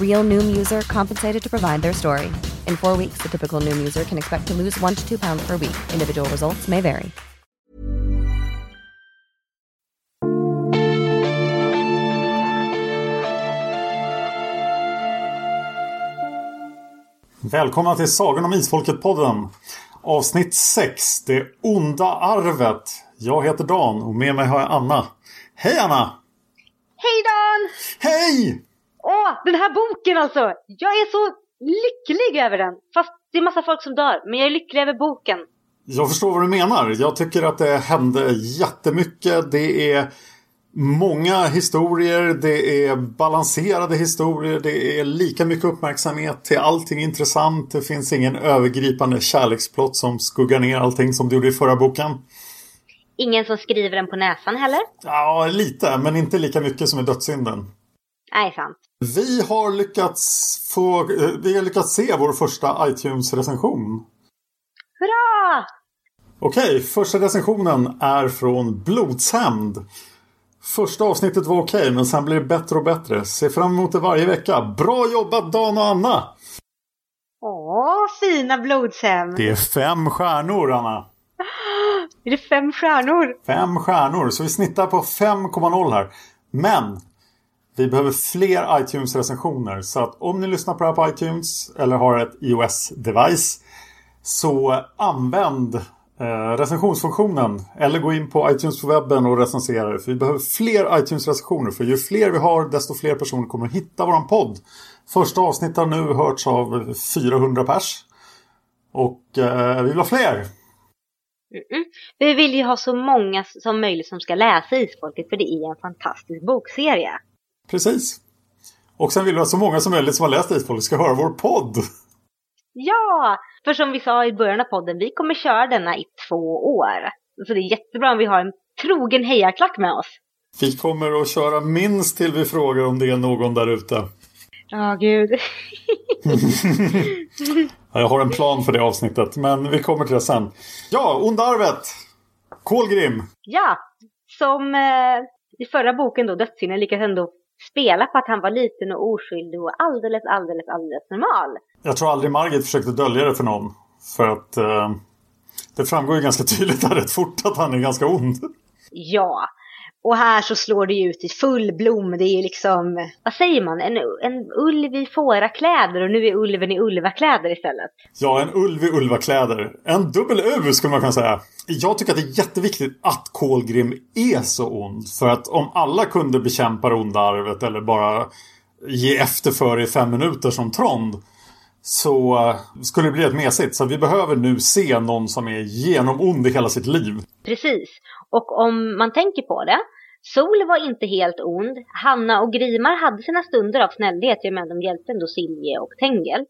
Real Noom user compensated to provide their story. In four weeks, the typical Noom user can expect to lose one to two pounds per week. Individual results may vary. Välkomna till Sagan om Isfolket-podden. Avsnitt 6. Det onda arvet. Jag heter Dan och med mig har jag Anna. Hej Anna! Hej Dan! Hej! Åh, den här boken alltså! Jag är så lycklig över den. Fast det är massa folk som dör, men jag är lycklig över boken. Jag förstår vad du menar. Jag tycker att det hände jättemycket. Det är många historier, det är balanserade historier, det är lika mycket uppmärksamhet till allting intressant. Det finns ingen övergripande kärleksplott som skuggar ner allting som du gjorde i förra boken. Ingen som skriver den på näsan heller? Ja, lite, men inte lika mycket som i Dödssynden. Nej, sant. Vi har lyckats få, eh, vi har lyckats se vår första iTunes-recension. Hurra! Okej, första recensionen är från Blodshämnd. Första avsnittet var okej, men sen blir det bättre och bättre. Se fram emot det varje vecka. Bra jobbat Dan och Anna! Åh, fina blodshämnd! Det är fem stjärnor, Anna. Är det fem stjärnor? Fem stjärnor, så vi snittar på 5,0 här. Men vi behöver fler iTunes-recensioner. Så att om ni lyssnar på det här på iTunes eller har ett iOS-device så använd eh, recensionsfunktionen. Eller gå in på iTunes på webben och recensera det. För vi behöver fler iTunes-recensioner. För ju fler vi har desto fler personer kommer att hitta våran podd. Första avsnittet har nu hörts av 400 pers. Och eh, vi vill ha fler. Mm-mm. Vi vill ju ha så många som möjligt som ska läsa Isfolket för det är en fantastisk bokserie. Precis. Och sen vill vi att så många som möjligt som har läst Isfolket ska höra vår podd. Ja, för som vi sa i början av podden, vi kommer köra denna i två år. Så det är jättebra om vi har en trogen hejarklack med oss. Vi kommer att köra minst till vi frågar om det är någon där ute. Ja, gud. Ja, Jag har en plan för det avsnittet, men vi kommer till det sen. Ja, Onda Arvet! Kolgrim! ja, som eh, i förra boken då, Dödssynden, lyckades ändå spela på att han var liten och oskyldig och alldeles, alldeles, alldeles normal. Jag tror aldrig Margit försökte dölja det för någon. För att eh, det framgår ju ganska tydligt här rätt fort att han är ganska ond. Ja, och här så slår det ju ut i full blom. Det är ju liksom, vad säger man, en, en ulv i fårakläder och nu är ulven i ulvakläder istället. Ja, en ulv i ulvakläder. En dubbel U skulle man kunna säga. Jag tycker att det är jätteviktigt att Kolgrim är så ond. För att om alla kunde bekämpa det onda arvet eller bara ge efter för i fem minuter som Trond. Så eh, skulle det bli ett mesigt. Så vi behöver nu se någon som är genomond i hela sitt liv. Precis. Och om man tänker på det, Sol var inte helt ond. Hanna och Grimar hade sina stunder av snällhet, jag menar de hjälpte ändå Silje och Tengel.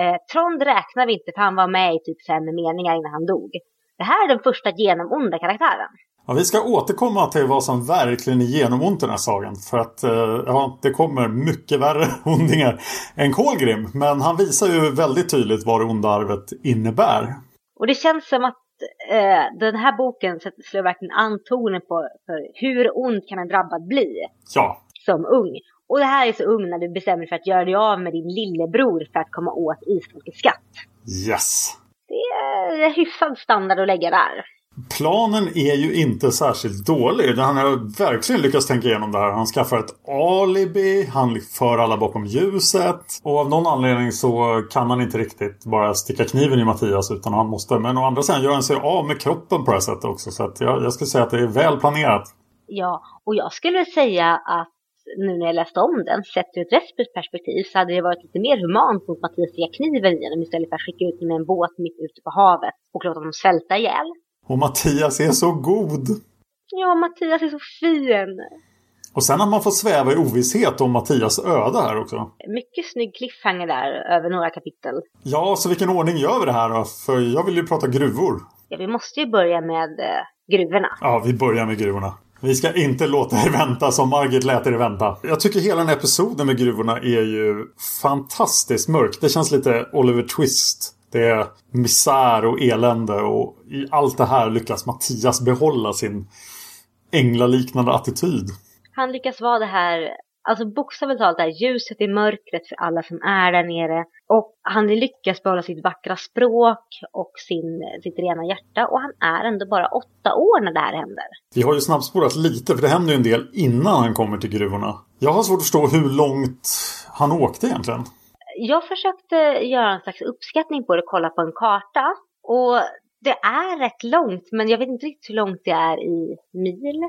Eh, Trond räknar vi inte för han var med i typ fem meningar innan han dog. Det här är den första genomonda karaktären. Ja, vi ska återkomma till vad som verkligen är genomont i den här sagan. För att eh, ja, det kommer mycket värre ondingar än Kolgrim. Men han visar ju väldigt tydligt vad det onda arvet innebär. Och det känns som att eh, den här boken slår verkligen an tonen på för hur ond kan en drabbad bli Ja, som ung. Och det här är så ung när du bestämmer dig för att göra dig av med din lillebror för att komma åt Isfolkets skatt. yes. Det är hyfsad standard att lägga där. Planen är ju inte särskilt dålig. Han har verkligen lyckats tänka igenom det här. Han skaffar ett alibi, han för alla bakom ljuset. Och av någon anledning så kan han inte riktigt bara sticka kniven i Mattias utan han måste. Men å andra sidan gör han sig av med kroppen på det här sättet också. Så att jag, jag skulle säga att det är väl planerat. Ja, och jag skulle säga att nu när jag läste om den, sett ur ett rättsligt perspektiv så hade det varit lite mer humant mot Mattias att sticka kniven i honom istället för att skicka ut honom med en båt mitt ute på havet och låta honom svälta ihjäl. Och Mattias är så god. Ja, Mattias är så fin. Och sen att man får sväva i ovisshet om Mattias öde här också. Mycket snygg cliffhanger där över några kapitel. Ja, så vilken ordning gör vi det här då? För jag vill ju prata gruvor. Ja, vi måste ju börja med eh, gruvorna. Ja, vi börjar med gruvorna. Vi ska inte låta er vänta som Margit lät er vänta. Jag tycker hela den här episoden med gruvorna är ju fantastiskt mörk. Det känns lite Oliver Twist. Det är misär och elände och i allt det här lyckas Mattias behålla sin änglaliknande attityd. Han lyckas vara det här, alltså bokstavligt talat det här ljuset i mörkret för alla som är där nere. Och han lyckas behålla sitt vackra språk och sin, sitt rena hjärta. Och han är ändå bara åtta år när det här händer. Vi har ju snabbspårat lite för det händer ju en del innan han kommer till gruvorna. Jag har svårt att förstå hur långt han åkte egentligen. Jag försökte göra en slags uppskattning på det, kolla på en karta. Och det är rätt långt, men jag vet inte riktigt hur långt det är i mil.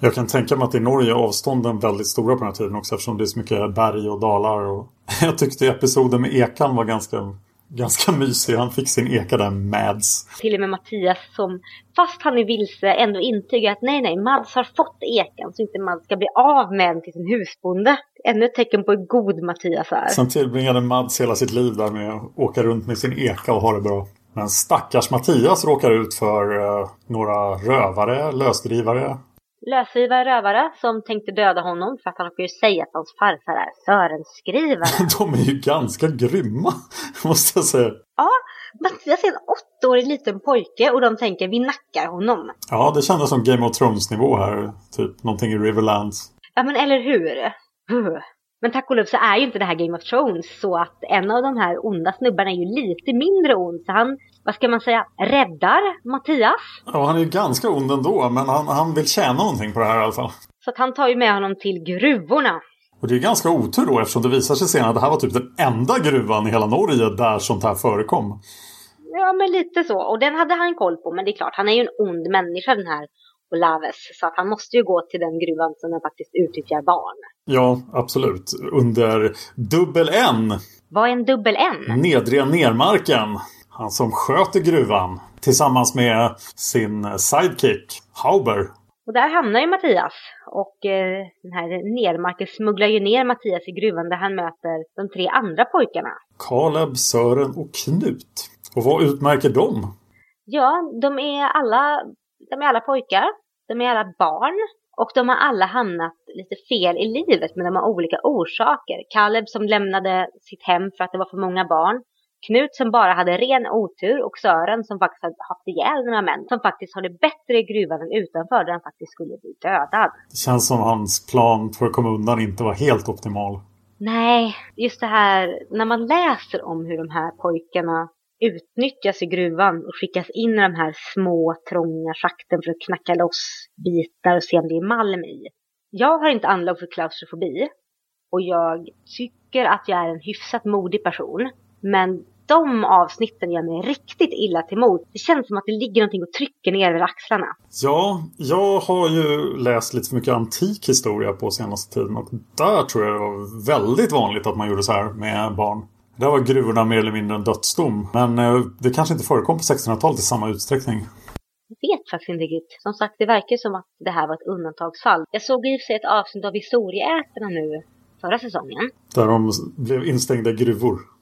Jag kan tänka mig att i Norge är avstånden väldigt stora på den här tiden också eftersom det är så mycket berg och dalar. Och jag tyckte episoden med ekan var ganska, ganska mysig. Han fick sin eka där, Mads. Till och med Mattias som, fast han är vilse, ändå intygar att nej, nej, Mads har fått ekan så inte Mads ska bli av med den till sin husbonde. Ännu ett tecken på hur god Mattias är. Sen tillbringade Mads hela sitt liv där med att åka runt med sin eka och ha det bra. Men stackars Mattias råkar ut för eh, några rövare, lösdrivare. Lösdrivare rövare som tänkte döda honom för att han ju säga att hans farfar är Sörenskrivare. De är ju ganska grymma, måste jag säga. ja, Mattias är en åttaårig liten pojke och de tänker vi nackar honom. Ja, det kändes som Game of Thrones-nivå här. Typ någonting i Riverlands. Ja men eller hur? Men tack och lov så är ju inte det här Game of Thrones så att en av de här onda snubbarna är ju lite mindre ond. Så han, vad ska man säga, räddar Mattias. Ja, han är ju ganska ond ändå, men han, han vill tjäna någonting på det här i alla fall. Så att han tar ju med honom till gruvorna. Och det är ganska otur då eftersom det visar sig senare att det här var typ den enda gruvan i hela Norge där sånt här förekom. Ja men lite så. Och den hade han koll på. Men det är klart, han är ju en ond människa den här Olaves. Så att han måste ju gå till den gruvan som den faktiskt utnyttjar barn. Ja, absolut. Under dubbel N. Vad är en dubbel N? Nedre Nermarken. Han som sköter gruvan. Tillsammans med sin sidekick, Hauber. Och där hamnar ju Mattias. Och eh, den här Nermarken smugglar ju ner Mattias i gruvan där han möter de tre andra pojkarna. Kaleb, Sören och Knut. Och vad utmärker dem? Ja, de är alla, de är alla pojkar. De är alla barn. Och de har alla hamnat lite fel i livet men de har olika orsaker. Kaleb som lämnade sitt hem för att det var för många barn. Knut som bara hade ren otur och Sören som faktiskt hade haft ihjäl några män. Som faktiskt har det bättre i gruvan än utanför där han faktiskt skulle bli dödad. Det känns som hans plan för att komma undan inte var helt optimal. Nej, just det här när man läser om hur de här pojkarna utnyttjas i gruvan och skickas in i de här små trånga schakten för att knacka loss bitar och se om det är malm i. Jag har inte anlag för klaustrofobi och jag tycker att jag är en hyfsat modig person. Men de avsnitten gör mig riktigt illa till mod. Det känns som att det ligger någonting och trycker ner över axlarna. Ja, jag har ju läst lite för mycket antik historia på senaste tiden och där tror jag det var väldigt vanligt att man gjorde så här med barn. Där var gruvorna mer eller mindre en dödsdom. Men eh, det kanske inte förekom på 1600-talet i samma utsträckning. Jag vet faktiskt inte riktigt. Som sagt, det verkar som att det här var ett undantagsfall. Jag såg i och för sig ett avsnitt av Historieätarna nu förra säsongen. Där de blev instängda i gruvor.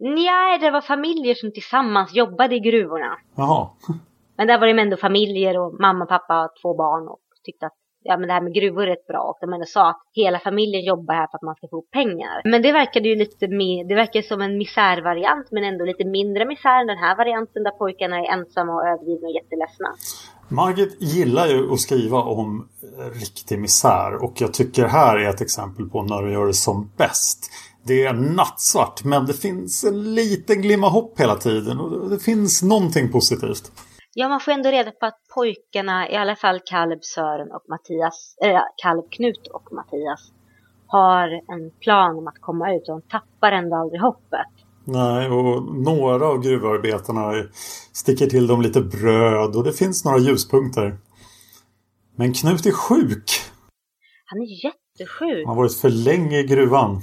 Nej, det var familjer som tillsammans jobbade i gruvorna. Jaha. Men där var det ändå familjer och mamma, pappa, två barn och tyckte att ja, men det här med gruvor är rätt bra. Och de ändå sa att hela familjen jobbar här för att man ska få ihop pengar. Men det verkade ju lite mer, det verkar som en misärvariant men ändå lite mindre misär än den här varianten där pojkarna är ensamma och övergivna och jätteledsna. Margit gillar ju att skriva om riktig misär och jag tycker här är ett exempel på när du gör det som bäst. Det är nattsvart men det finns en liten glimma hopp hela tiden och det finns någonting positivt. Ja, man får ändå reda på att pojkarna, i alla fall Kaleb Sören och Mattias, äh, Kaleb Knut och Mattias, har en plan om att komma ut och de tappar ändå aldrig hoppet. Nej, och några av gruvarbetarna sticker till dem lite bröd och det finns några ljuspunkter. Men Knut är sjuk. Han är jättesjuk. Han har varit för länge i gruvan.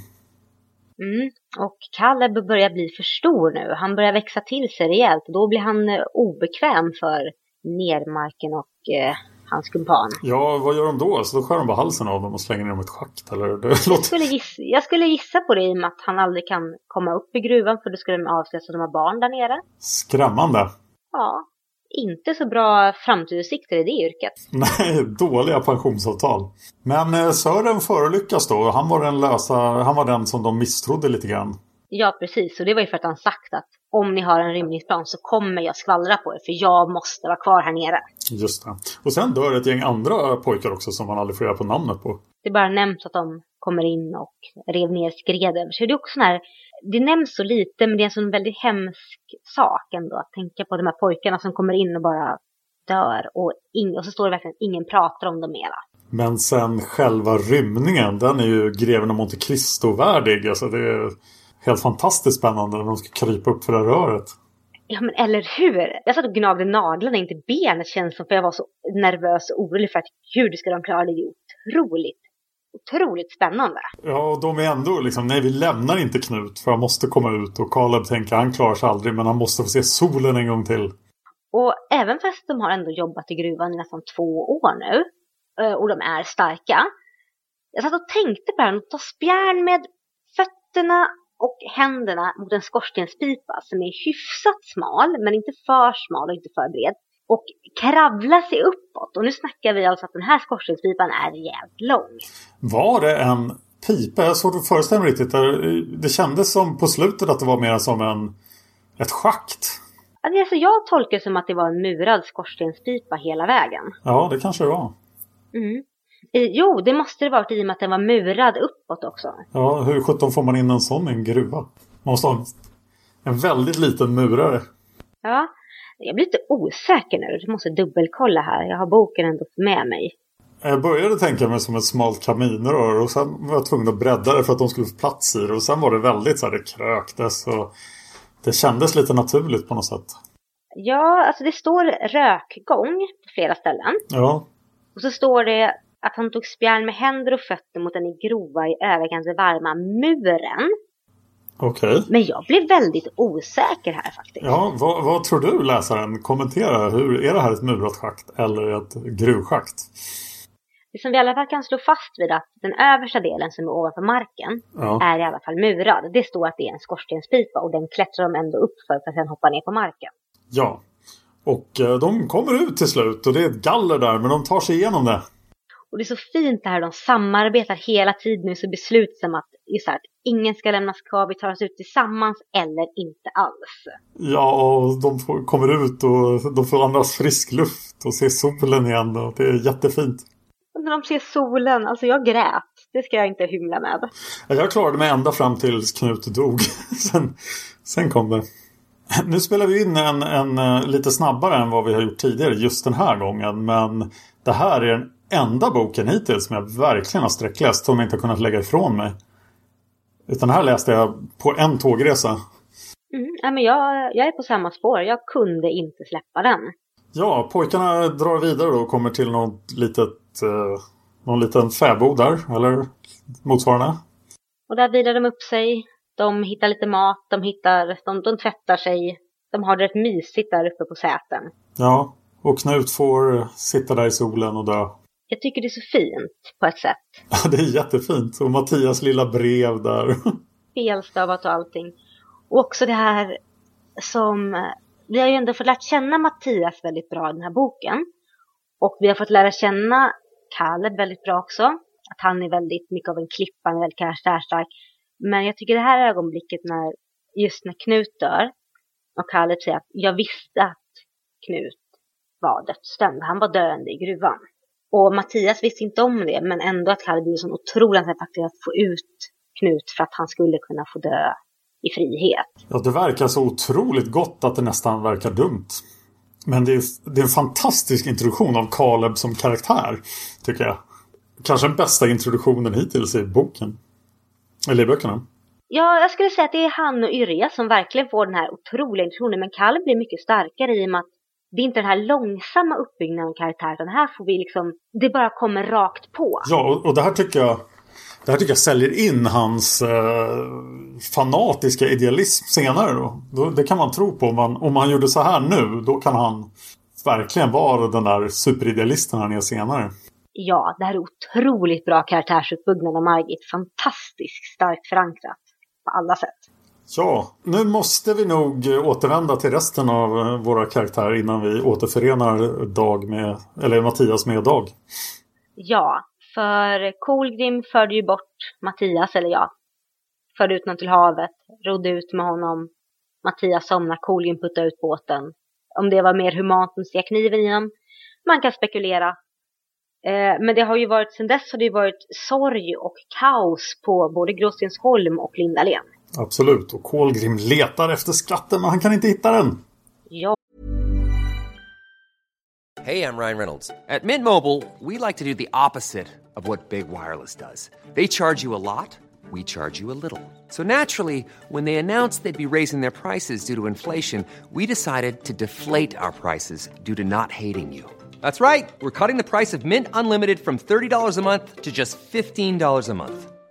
Mm. Och Caleb börjar bli för stor nu. Han börjar växa till sig rejält. Då blir han eh, obekväm för nermarken och eh, hans kumpan. Ja, vad gör de då? Så då skär de bara halsen av dem och slänger ner dem i ett schakt? Eller? Det låter... jag, skulle gissa, jag skulle gissa på det i och med att han aldrig kan komma upp i gruvan för då skulle de avslöja att de har barn där nere. Skrämmande. Ja, inte så bra framtidsutsikter i det yrket. Nej, dåliga pensionsavtal. Men eh, Sören förolyckas då. Han var, den lösa, han var den som de misstrodde lite grann. Ja, precis. Och det var ju för att han sagt att om ni har en rymningsplan så kommer jag skvallra på er för jag måste vara kvar här nere. Just det. Och sen dör ett gäng andra pojkar också som man aldrig får reda på namnet på. Det bara nämns att de kommer in och rev ner skreden. Så det är också sån här det nämns så lite men det är en sån väldigt hemsk sak ändå att tänka på de här pojkarna som kommer in och bara dör och, in, och så står det verkligen ingen pratar om dem mera. Men sen själva rymningen, den är ju greven av Monte Cristo-värdig. Alltså det är helt fantastiskt spännande när de ska krypa upp för det här röret. Ja men eller hur! Jag satt och gnagde naglarna, inte benet känns som, för jag var så nervös och orolig för att hur ska de klara det? Det är otroligt otroligt spännande. Ja, och de är ändå liksom, nej vi lämnar inte Knut för han måste komma ut och Caleb tänker han klarar sig aldrig men han måste få se solen en gång till. Och även fast de har ändå jobbat i gruvan i nästan två år nu eh, och de är starka. Jag satt och tänkte på det här, att ta spjärn med fötterna och händerna mot en skorstenspipa som är hyfsat smal men inte för smal och inte för bred och kravla sig uppåt. Och nu snackar vi alltså att den här skorstenspipan är rejält lång. Var det en pipa? Jag såg att föreställa mig riktigt. Det kändes som på slutet att det var mer som en, ett schakt. Alltså jag tolkar det som att det var en murad skorstenspipa hela vägen. Ja, det kanske det var. Mm. Jo, det måste det varit i och med att den var murad uppåt också. Ja, hur sjutton får man in en sån i en gruva? Man måste ha en, en väldigt liten murare. Ja, jag blir lite osäker nu. Jag måste dubbelkolla här. Jag har boken ändå med mig. Jag började tänka mig som ett smalt kaminrör och sen var jag tvungen att bredda det för att de skulle få plats i det. Och sen var det väldigt så här, det kröktes och det kändes lite naturligt på något sätt. Ja, alltså det står rökgång på flera ställen. Ja. Och så står det att han tog spjärn med händer och fötter mot den i grova i överkant varma muren. Okay. Men jag blir väldigt osäker här faktiskt. Ja, vad, vad, tror du läsaren? Kommentera. Hur, är det här ett murat schakt eller ett gruvschakt? Det som vi i alla fall kan slå fast vid att den översta delen som är ovanför marken ja. är i alla fall murad. Det står att det är en skorstenspipa och den klättrar de ändå upp för för att sen hoppa ner på marken. Ja, och eh, de kommer ut till slut och det är ett galler där men de tar sig igenom det. Och det är så fint det här, de samarbetar hela tiden och är så beslutsamma att, just här, ingen ska lämnas kvar, vi tar oss ut tillsammans eller inte alls. Ja, och de får, kommer ut och de får andas frisk luft och se solen igen och det är jättefint. När de ser solen, alltså jag grät. Det ska jag inte hymla med. Jag klarade mig ända fram tills Knut dog. sen, sen kom det. Nu spelar vi in en, en, eh, lite snabbare än vad vi har gjort tidigare just den här gången. Men det här är den enda boken hittills som jag verkligen har sträckläst som jag inte har kunnat lägga ifrån mig. Utan här läste jag på en tågresa. Mm, ja, men jag, jag är på samma spår. Jag kunde inte släppa den. Ja, pojkarna drar vidare och kommer till något litet, eh, någon liten fäbod där, eller motsvarande. Och där vilar de upp sig. De hittar lite mat, de hittar, de, de tvättar sig. De har det rätt mysigt där uppe på säten. Ja, och Knut får sitta där i solen och dö jag tycker det är så fint på ett sätt. Ja, det är jättefint. Och Mattias lilla brev där. Felstavat och allting. Och också det här som, vi har ju ändå fått lärt känna Mattias väldigt bra i den här boken. Och vi har fått lära känna Caleb väldigt bra också. Att han är väldigt mycket av en klippa, han är väldigt karaktärstark. Men jag tycker det här ögonblicket när, just när Knut dör och Caleb säger att jag visste att Knut var dödsdömd. Han var döende i gruvan. Och Mattias visste inte om det, men ändå att Caleb blev så otroligt faktiskt att få ut Knut för att han skulle kunna få dö i frihet. Ja, det verkar så otroligt gott att det nästan verkar dumt. Men det är, det är en fantastisk introduktion av Caleb som karaktär, tycker jag. Kanske den bästa introduktionen hittills i boken. Eller i böckerna. Ja, jag skulle säga att det är han och Yrja som verkligen får den här otroliga introduktionen. Men Caleb blir mycket starkare i och med att det är inte den här långsamma uppbyggnaden av karaktär, utan här får vi liksom, det bara kommer rakt på. Ja, och, och det här tycker jag det här tycker jag säljer in hans eh, fanatiska idealism senare. Då. då. Det kan man tro på. Om man, om man gjorde så här nu, då kan han verkligen vara den där superidealisten han är senare. Ja, det här är otroligt bra karaktärsuppbyggnad av Margit. Fantastiskt starkt förankrat på alla sätt. Ja, nu måste vi nog återvända till resten av eh, våra karaktärer innan vi återförenar Dag med, eller Mattias med Dag. Ja, för Kolgrim förde ju bort Mattias, eller ja, förde ut honom till havet, rodde ut med honom. Mattias somnade, Kolgrim puttade ut båten. Om det var mer humant än se kniven i honom, man kan spekulera. Eh, men det har ju varit, sedan dess har det ju varit sorg och kaos på både Gråstensholm och Lindalen. Absolut, och Kolgrim letar efter skatten men han kan inte hitta den. Ja. Hej, jag Ryan Reynolds. At Mint Mobile, we like to do the opposite of what Big Wireless does. They charge you a lot, we charge you a little. So naturally, when they announced they'd be raising their prices due to inflation, we decided to deflate our prices due to not hating you. That's right. We're cutting the price of Mint Unlimited from $30 a month to just $15 a month.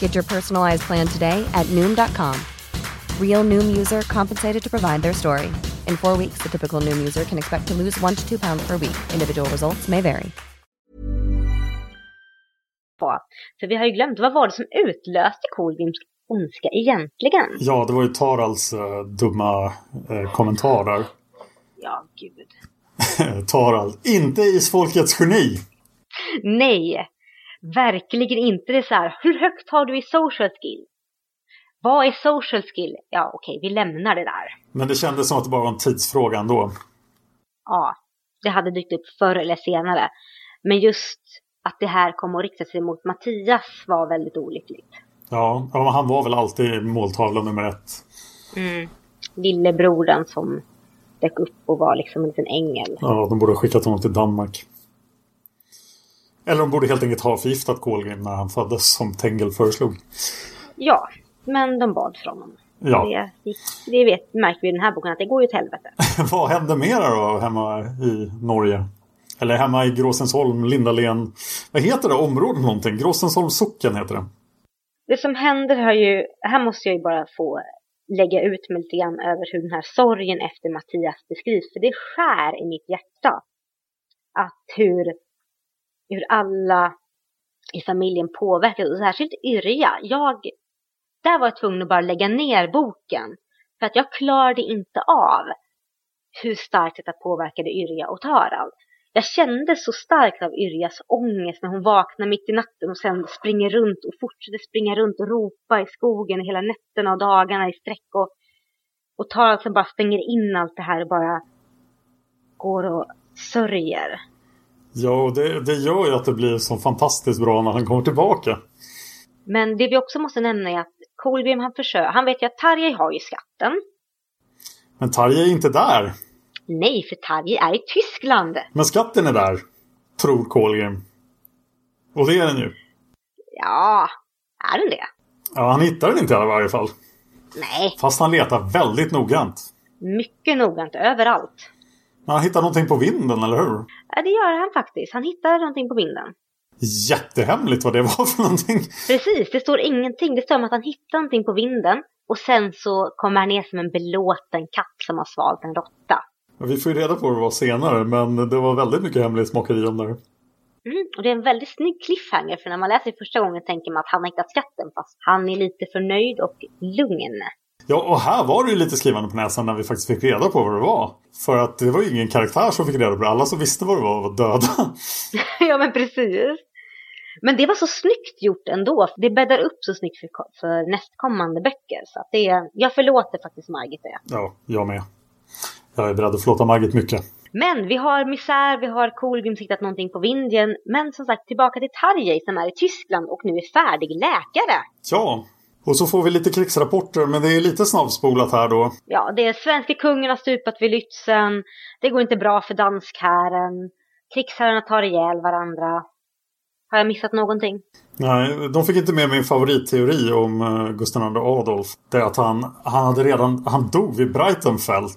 Get your personalized plan today at Noom.com. Real Noom user compensated to provide their story. In four weeks, the typical Noom user can expect to lose one to two pounds per week. Individual results may vary. För vi har ju glömt, vad var det som utlöste Kolgrims ondska egentligen? Ja, det var ju Tarals uh, dumma uh, kommentarer. Ja, gud. Taral, inte isfolkets geni! Nej, verkligen inte. Det så här, hur högt har du i social skill? Vad är social skill? Ja, okej, vi lämnar det där. Men det kändes som att det bara var en tidsfråga ändå. Ja, det hade dykt upp förr eller senare. Men just att det här kom att rikta sig mot Mattias var väldigt olyckligt. Ja, han var väl alltid måltavla nummer ett. Mm. Lillebrodern som dök upp och var liksom en liten ängel. Ja, de borde ha skickat honom till Danmark. Eller de borde helt enkelt ha förgiftat Kolgrim när han föddes som Tengel föreslog. Ja, men de bad från honom. Ja. Det, det vet, märker vi i den här boken att det går ju till helvete. Vad hände mera då hemma i Norge? Eller hemma i Gråsensholm, Lindalen. Vad heter det området någonting? Gråsensholms socken heter det. Det som händer har ju, här måste jag ju bara få lägga ut mig lite grann över hur den här sorgen efter Mattias beskrivs. För det skär i mitt hjärta. Att hur, hur alla i familjen påverkas, och särskilt Yrja. Jag, där var jag tvungen att bara lägga ner boken. För att jag klarade inte av hur starkt detta påverkade Yrja och Tarald. Jag kände så starkt av Yrjas ångest när hon vaknar mitt i natten och sen springer runt och fortsätter springa runt och ropa i skogen hela nätterna och dagarna i sträck. Och, Och Tarald som bara stänger in allt det här och bara går och sörjer. Ja, och det, det gör ju att det blir så fantastiskt bra när han kommer tillbaka. Men det vi också måste nämna är att Kolgrim han försöker, han vet ju att Tarjei har ju skatten. Men Tarjei är inte där. Nej, för Tarjei är i Tyskland. Men skatten är där, tror Kolgrim. Och det är den ju. Ja, är den det? Ja, han hittar den inte i alla fall. Nej. Fast han letar väldigt noggrant. Mycket noggrant, överallt. Men han hittar någonting på vinden, eller hur? Ja, det gör han faktiskt. Han hittar någonting på vinden. Jättehemligt vad det var för någonting. Precis, det står ingenting. Det står om att han hittar någonting på vinden. Och sen så kommer han ner som en belåten katt som har svalt en råtta. Vi får ju reda på det var senare, men det var väldigt mycket hemlighetsmakeri om det. Mm, och det är en väldigt snygg cliffhanger för när man läser första gången tänker man att han har hittat skatten fast han är lite för nöjd och lugn. Ja, och här var det ju lite skrivande på näsan när vi faktiskt fick reda på vad det var. För att det var ju ingen karaktär som fick reda på det. Alla som visste vad det var var döda. ja, men precis. Men det var så snyggt gjort ändå. Det bäddar upp så snyggt för, för nästkommande böcker. Så att det, jag förlåter faktiskt Margit det. Ja, jag med. Jag är beredd att förlåta Margit mycket. Men vi har misär, vi har Kolgrim hittat någonting på Vindien. Men som sagt, tillbaka till Tarjei som är i Tyskland och nu är färdig läkare. Ja, och så får vi lite krigsrapporter, men det är lite snabbspolat här då. Ja, det är svenska kungen har stupat vid Lützen. Det går inte bra för danskherren. Krigsherrarna tar ihjäl varandra. Har jag missat någonting? Nej, de fick inte med min favoritteori om uh, Gustav II Adolf. Det är att han, han hade redan, han dog vid Breitenfeld.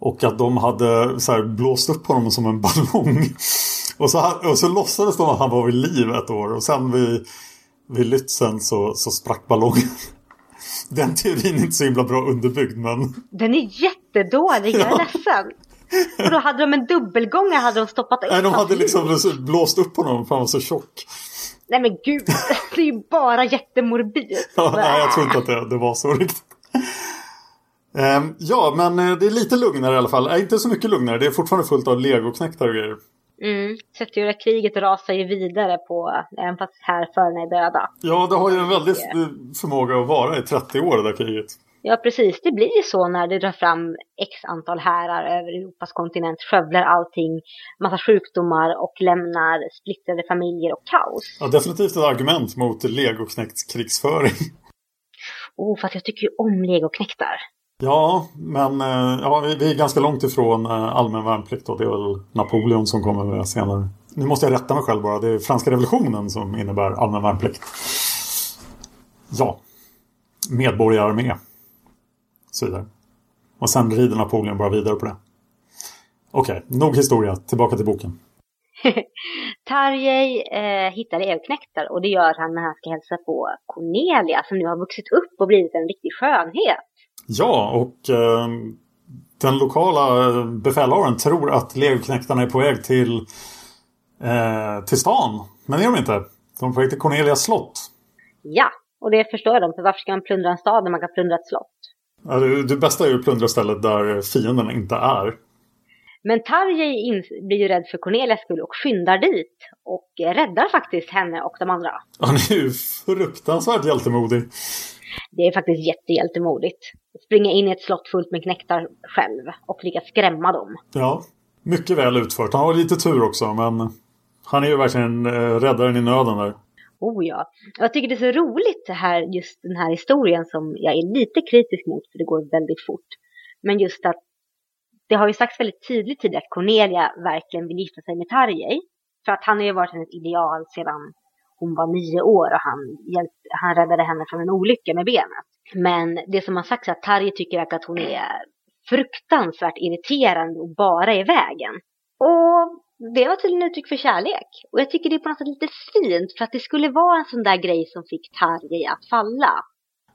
Och att de hade så här, blåst upp honom som en ballong. Och så, och så låtsades de att han var vid liv ett år. Och sen vid, vid Lützen så, så sprack ballongen. Den teorin är inte så himla bra underbyggd men... Den är jättedålig, jag är ledsen. Och då hade de en dubbelgångare hade de stoppat upp Nej, de hade liksom blåst upp honom för han var så tjock. Nej men gud, det är ju bara jättemorbid. Ja, nej, jag tror inte att det, det var så riktigt. Um, ja, men eh, det är lite lugnare i alla fall. Äh, inte så mycket lugnare. Det är fortfarande fullt av legoknäktar och grejer. Mm, kriget rasar ju vidare på, även fast härförarna är döda. Ja, det har ju en väldig förmåga att vara i 30 år det där kriget. Ja, precis. Det blir ju så när det drar fram x antal härar över Europas kontinent, skövlar allting, massa sjukdomar och lämnar splittrade familjer och kaos. Ja, definitivt ett argument mot legoknäkts krigsföring. Oh, fast jag tycker ju om legoknäktar. Ja, men eh, ja, vi, är ganska långt ifrån eh, allmän värnplikt och det är väl Napoleon som kommer med senare. Nu måste jag rätta mig själv bara. Det är franska revolutionen som innebär allmän värnplikt. Ja. Medborgararmé. Så vidare. Och sen rider Napoleon bara vidare på det. Okej, okay, nog historia. Tillbaka till boken. Tarjei eh, hittar elknäktar och det gör han när han ska hälsa på Cornelia som nu har vuxit upp och blivit en riktig skönhet. Ja, och eh, den lokala befälhavaren tror att legoknäktarna är på väg till, eh, till stan. Men det är de inte. De är på väg till Cornelias slott. Ja, och det förstår de. För varför ska man plundra en stad när man kan plundra ett slott? Ja, det, det bästa är ju att plundra stället där fienden inte är. Men Tarjei blir ju rädd för Cornelias skull och skyndar dit. Och räddar faktiskt henne och de andra. Han är ju fruktansvärt hjältemodig. Det är faktiskt jättehjältemodigt. Springa in i ett slott fullt med knäktar själv och lyckas skrämma dem. Ja, mycket väl utfört. Han har lite tur också, men han är ju verkligen eh, räddaren i nöden där. Oh ja. Jag tycker det är så roligt det här, just den här historien som jag är lite kritisk mot för det går väldigt fort. Men just att det har ju sagts väldigt tydligt tidigare att Cornelia verkligen vill gifta sig med Tarjei. För att han har ju varit hennes ideal sedan hon var nio år och han, hjälpte, han räddade henne från en olycka med benet. Men det som har sagts är att Tarje tycker att hon är fruktansvärt irriterande och bara i vägen. Och det var tydligen uttryck för kärlek. Och jag tycker det är på något sätt lite fint för att det skulle vara en sån där grej som fick Tarje att falla.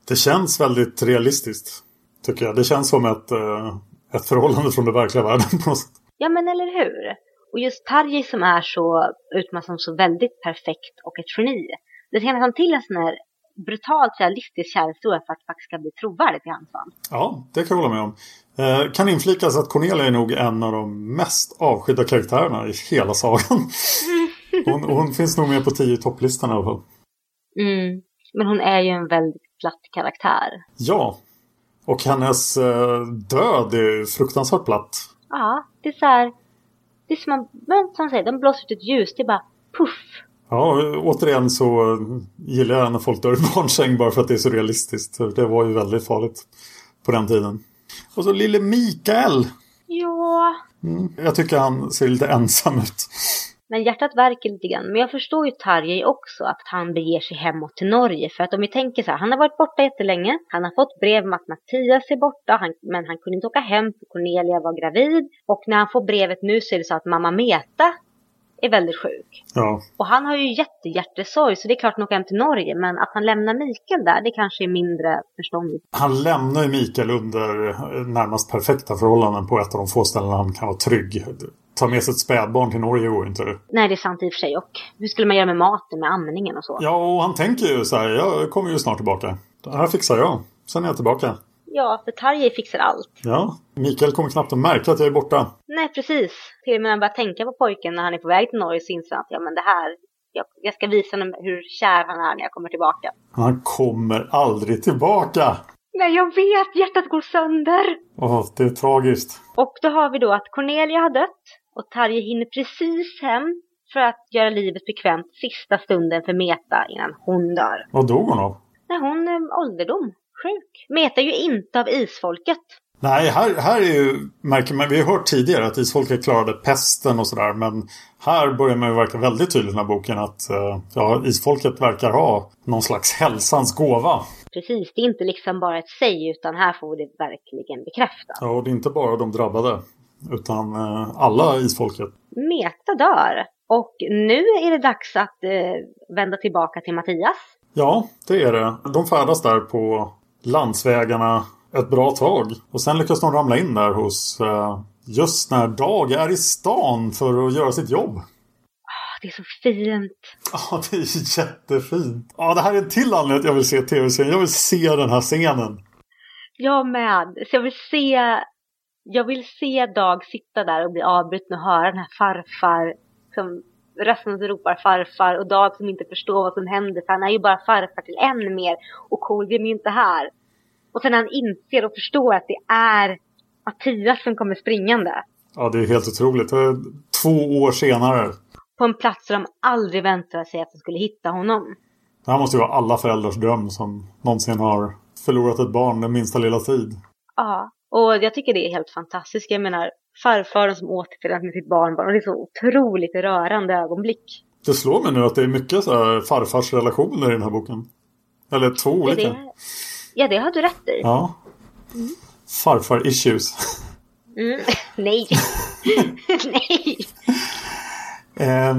Det känns väldigt realistiskt, tycker jag. Det känns som ett, eh, ett förhållande från den verkliga världen på något sätt. Ja, men eller hur? Och just Tarjei som är så utmålad som så väldigt perfekt och ett geni. Det ska nästan till en sån här brutalt realistisk kärlekshistoria för att det faktiskt ska bli trovärdigt i hans fall. Ja, det kan jag hålla med om. Eh, kan inflikas att Cornelia är nog en av de mest avskydda karaktärerna i hela sagan. hon, hon finns nog med på tio topplistan i alla fall. Mm. Men hon är ju en väldigt platt karaktär. Ja. Och hennes eh, död är fruktansvärt platt. Ja, det är så här. Det är som man, men som säger, de blåser ut ett ljus. Det är bara puff. Ja, återigen så gillar jag när folk dör i barnsäng bara för att det är så realistiskt. Det var ju väldigt farligt på den tiden. Och så lille Mikael. Ja. Mm. Jag tycker han ser lite ensam ut. Men hjärtat värker lite grann. Men jag förstår ju Tarjei också att han beger sig hemåt till Norge. För att om vi tänker så här, han har varit borta jättelänge. Han har fått brev om att Mattias är borta. Han, men han kunde inte åka hem för Cornelia var gravid. Och när han får brevet nu så är det så att mamma Meta är väldigt sjuk. Ja. Och han har ju jättehjärtesorg så det är klart att han åker hem till Norge. Men att han lämnar Mikael där, det kanske är mindre förståndigt. Han lämnar ju Mikael under närmast perfekta förhållanden på ett av de få ställen han kan vara trygg. Ta med sig ett spädbarn till Norge går inte. Nej, det är sant i och för sig. Och hur skulle man göra med maten, med amningen och så? Ja, och han tänker ju så här, jag kommer ju snart tillbaka. Det här fixar jag. Sen är jag tillbaka. Ja, för Tarjei fixar allt. Ja, Mikael kommer knappt att märka att jag är borta. Nej, precis. Till och med när han börjar tänka på pojken när han är på väg till Norge så inser han att ja, men det här, jag, jag ska visa honom hur kär han är när jag kommer tillbaka. Han kommer aldrig tillbaka! Nej, jag vet! Hjärtat går sönder! Åh, det är tragiskt. Och då har vi då att Cornelia har dött och Tarje hinner precis hem för att göra livet bekvämt sista stunden för Meta innan hon dör. Vad dog hon av? Nej, hon är ålderdom. Sjuk. Meta ju inte av isfolket. Nej, här, här är ju, märker man, vi har hört tidigare att isfolket klarade pesten och sådär. Men här börjar man ju verka väldigt tydligt här boken att eh, ja, isfolket verkar ha någon slags hälsans gåva. Precis, det är inte liksom bara ett säg utan här får vi det verkligen bekräftat. Ja, och det är inte bara de drabbade. Utan eh, alla isfolket. Meta dör. Och nu är det dags att eh, vända tillbaka till Mattias. Ja, det är det. De färdas där på landsvägarna ett bra tag. Och sen lyckas de ramla in där hos eh, just när Dag är i stan för att göra sitt jobb. Det är så fint. Ja, det är jättefint. Ja, det här är en till anledning att jag vill se tv-serien. Jag vill se den här scenen. Jag med. Så jag vill se jag vill se Dag sitta där och bli avbruten och höra den här farfar som rösten som ropar farfar och Dag som inte förstår vad som händer för han är ju bara farfar till än mer och Kolgrim är ju inte här. Och sen när han inser och förstår att det är Mattias som kommer springande. Ja, det är helt otroligt. Två år senare. På en plats där de aldrig väntade sig att de skulle hitta honom. Det här måste ju vara alla föräldrars dröm som någonsin har förlorat ett barn den minsta lilla tid. Ja, och jag tycker det är helt fantastiskt. Jag menar, farfaren som återförenas med sitt barnbarn. Och det är så otroligt rörande ögonblick. Det slår mig nu att det är mycket så farfars relationer i den här boken. Eller två olika. Det, ja, det har du rätt i. Ja. Mm. Farfar issues. Mm. Nej. Nej. Eh,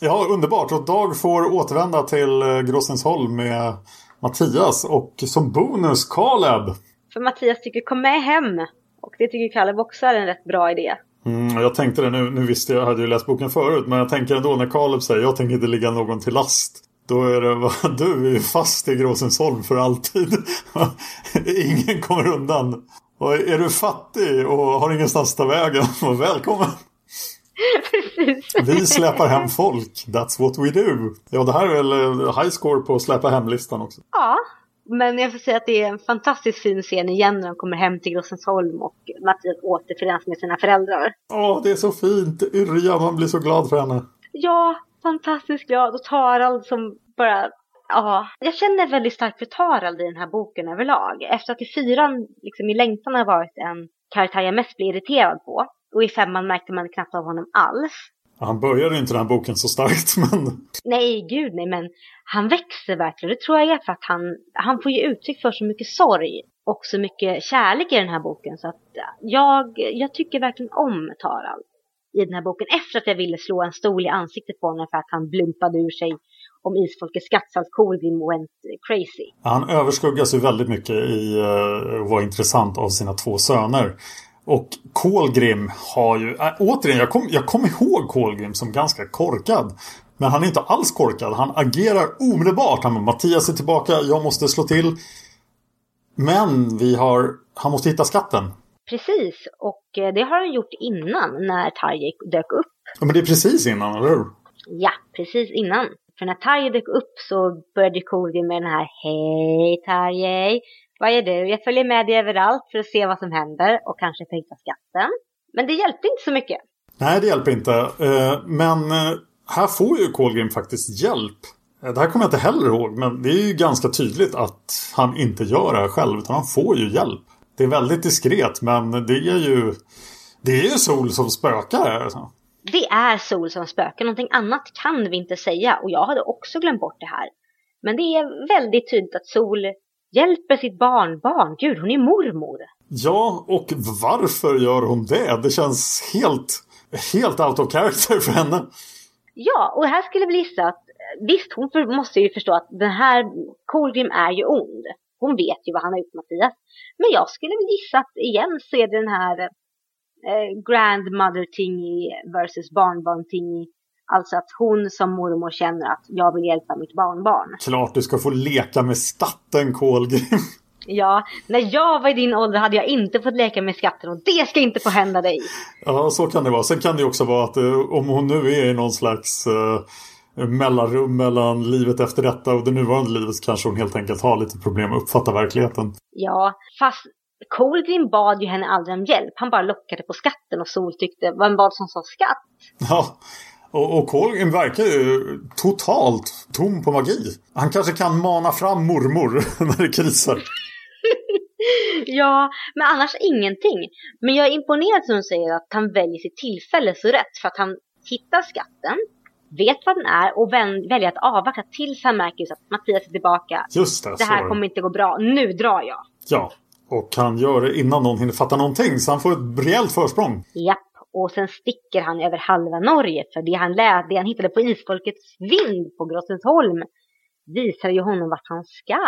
ja, underbart. Och Dag får återvända till eh, Gråstensholm med Mattias och som bonus Caleb. För Mattias tycker kom med hem. Och det tycker Caleb också är en rätt bra idé. Mm, jag tänkte det nu, nu visste jag, hade ju läst boken förut, men jag tänker ändå när Caleb säger jag tänker inte ligga någon till last. Då är det, du är fast i Gråsensholm för alltid. Ingen kommer undan. Och är du fattig och har ingenstans att ta vägen, välkommen. Precis. Vi släpar hem folk. That's what we do. Ja, det här är väl high score på släppa hem-listan också. Ja, men jag får säga att det är en fantastiskt fin scen igen när de kommer hem till Grossensholm och Mattias återförenas med sina föräldrar. Åh, det är så fint! Yrja, man blir så glad för henne. Ja, fantastiskt glad. Och Tarald som bara... Ja, jag känner väldigt starkt för Tarald i den här boken överlag. Efter att i fyran, liksom i längtan har varit en karaktär jag mest blir irriterad på. Och i femman märkte man knappt av honom alls. Han började inte den här boken så starkt, men... Nej, gud nej, men han växer verkligen. Det tror jag är för att han, han får ge uttryck för så mycket sorg och så mycket kärlek i den här boken. Så att jag, jag tycker verkligen om Tarald i den här boken. Efter att jag ville slå en stol i ansiktet på honom för att han blumpade ur sig om isfolkets skattsalt Kolgrim went crazy. Han överskuggas ju väldigt mycket i eh, uh, att vara intressant av sina två söner. Och Kolgrim har ju, äh, återigen, jag kommer jag kom ihåg Kolgrim som ganska korkad. Men han är inte alls korkad. Han agerar omedelbart. Han Mattias är tillbaka, jag måste slå till. Men vi har, han måste hitta skatten. Precis, och det har han gjort innan när Tarjei dök upp. Ja, men det är precis innan, eller hur? Ja, precis innan. För när Tarjei dök upp så började Kolgrim med den här Hej Tarjei, Vad är du? Jag följer med dig överallt för att se vad som händer och kanske tänkta skatten. Men det hjälpte inte så mycket. Nej, det hjälper inte. Eh, men eh, här får ju Colgrim faktiskt hjälp. Eh, det här kommer jag inte heller ihåg, men det är ju ganska tydligt att han inte gör det här själv, utan han får ju hjälp. Det är väldigt diskret, men det är ju... Det är ju Sol som spökar här. Alltså. Det är Sol som spökar, någonting annat kan vi inte säga och jag hade också glömt bort det här. Men det är väldigt tydligt att Sol hjälper sitt barnbarn. Gud, hon är mormor. Ja, och varför gör hon det? Det känns helt, helt out of character för henne. Ja, och här skulle vi gissa att visst, hon måste ju förstå att den här Colgrim är ju ond. Hon vet ju vad han har gjort Mattias. Men jag skulle gissa att igen så är det den här eh, grandmother tingy versus barnbarn tingy. Alltså att hon som mormor känner att jag vill hjälpa mitt barnbarn. Klart du ska få leka med skatten Colgrim. Ja, när jag var i din ålder hade jag inte fått leka med skatten och det ska inte få hända dig. Ja, så kan det vara. Sen kan det också vara att eh, om hon nu är i någon slags eh, mellanrum mellan livet efter detta och det nuvarande livet så kanske hon helt enkelt har lite problem att uppfatta verkligheten. Ja, fast Colgrim bad ju henne aldrig om hjälp. Han bara lockade på skatten och Sol tyckte, var en bad som sa skatt? Ja, och, och Colgrim verkar ju totalt tom på magi. Han kanske kan mana fram mormor när det krisar. ja, men annars ingenting. Men jag är imponerad som du säger att han väljer sitt tillfälle så rätt. För att han hittar skatten, vet vad den är och väljer att avvakta tills han märker att Mattias är tillbaka. Just det, det här kommer inte gå bra. Nu drar jag. Ja, och han gör det innan någon hinner fatta någonting. Så han får ett rejält försprång. Japp. Och sen sticker han över halva Norge. För det han, lä- det han hittade på isfolkets vind på Grossensholm visar ju honom vart han ska.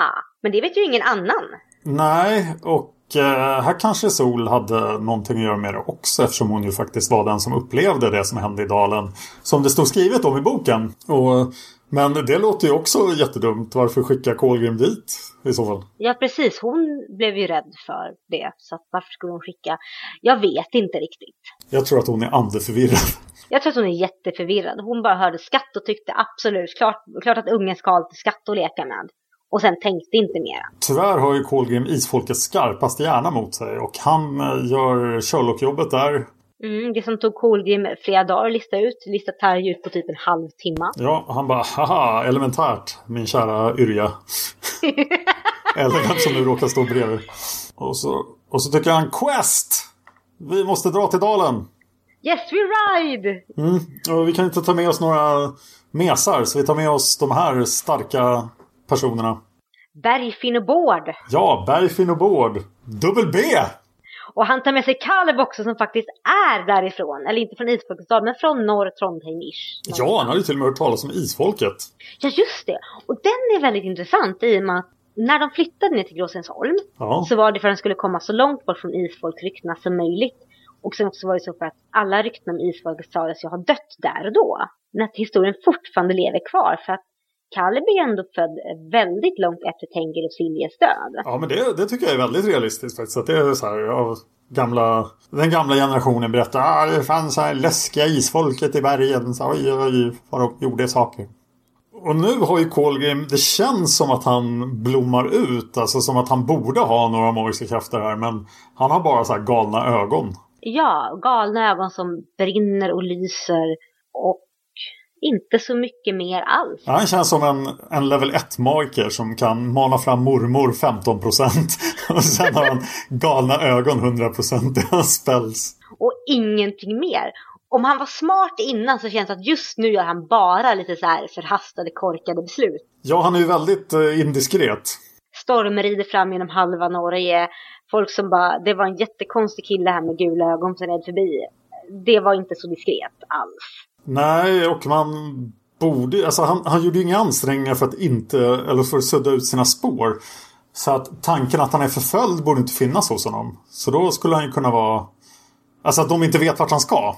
Men det vet ju ingen annan. Nej, och här kanske Sol hade någonting att göra med det också eftersom hon ju faktiskt var den som upplevde det som hände i dalen. Som det stod skrivet om i boken. Och, men det låter ju också jättedumt. Varför skicka Kolgrim dit i så fall? Ja, precis. Hon blev ju rädd för det. Så varför skulle hon skicka? Jag vet inte riktigt. Jag tror att hon är andeförvirrad. Jag tror att hon är jätteförvirrad. Hon bara hörde skatt och tyckte absolut klart, klart att ungen ska ha lite skatt att leka med. Och sen tänkte inte mera. Tyvärr har ju Kolgrim isfolkets skarpaste hjärna mot sig och han eh, gör Sherlock-jobbet där. Mm, det som tog Kolgrim flera dagar att lista ut, listat här ut på typ en halvtimme. Ja, han bara haha, elementärt min kära Yrja. Eller vem som nu råkar stå bredvid. Och så, och så tycker han Quest! Vi måste dra till dalen. Yes, we ride! Mm, och vi kan inte ta med oss några mesar så vi tar med oss de här starka personerna. Bergfinn och Bård. Ja, Bergfinn och Bård. Dubbel B! Och han tar med sig Kaleb också som faktiskt är därifrån. Eller inte från Isfolkets men från norr Trondheim-ish. Ja, han har ju till och med hört talas om Isfolket. Ja, just det. Och den är väldigt intressant i och med att när de flyttade ner till Gråsensholm ja. så var det för att de skulle komma så långt bort från Isfolksryktena som möjligt. Och sen också var det så för att alla rykten om Isfolket sades ju ha dött där och då. Men att historien fortfarande lever kvar för att Kaleb är ändå född väldigt långt efter Tenger och Siljes död. Ja, men det, det tycker jag är väldigt realistiskt faktiskt. Att det är så här, ja, gamla, den gamla generationen berättar att ah, det fanns här läskiga isfolket i bergen. Så, oj, oj, vad de gjorde saker. Och nu har ju Kolgrim, det känns som att han blommar ut. Alltså som att han borde ha några magiska krafter här. Men han har bara så här galna ögon. Ja, galna ögon som brinner och lyser. Och inte så mycket mer alls. Ja, han känns som en, en level 1-magiker som kan mana fram mormor 15% och sen har han galna ögon 100% i hans spells. Och ingenting mer. Om han var smart innan så känns det att just nu gör han bara lite så här förhastade, korkade beslut. Ja, han är ju väldigt eh, indiskret. Stormrider fram genom halva Norge. Folk som bara, det var en jättekonstig kille här med gula ögon som red förbi. Det var inte så diskret alls. Nej, och man borde... Alltså han, han gjorde ju inga ansträngningar för att inte... Eller för att sudda ut sina spår. Så att tanken att han är förföljd borde inte finnas hos honom. Så då skulle han ju kunna vara... Alltså att de inte vet vart han ska.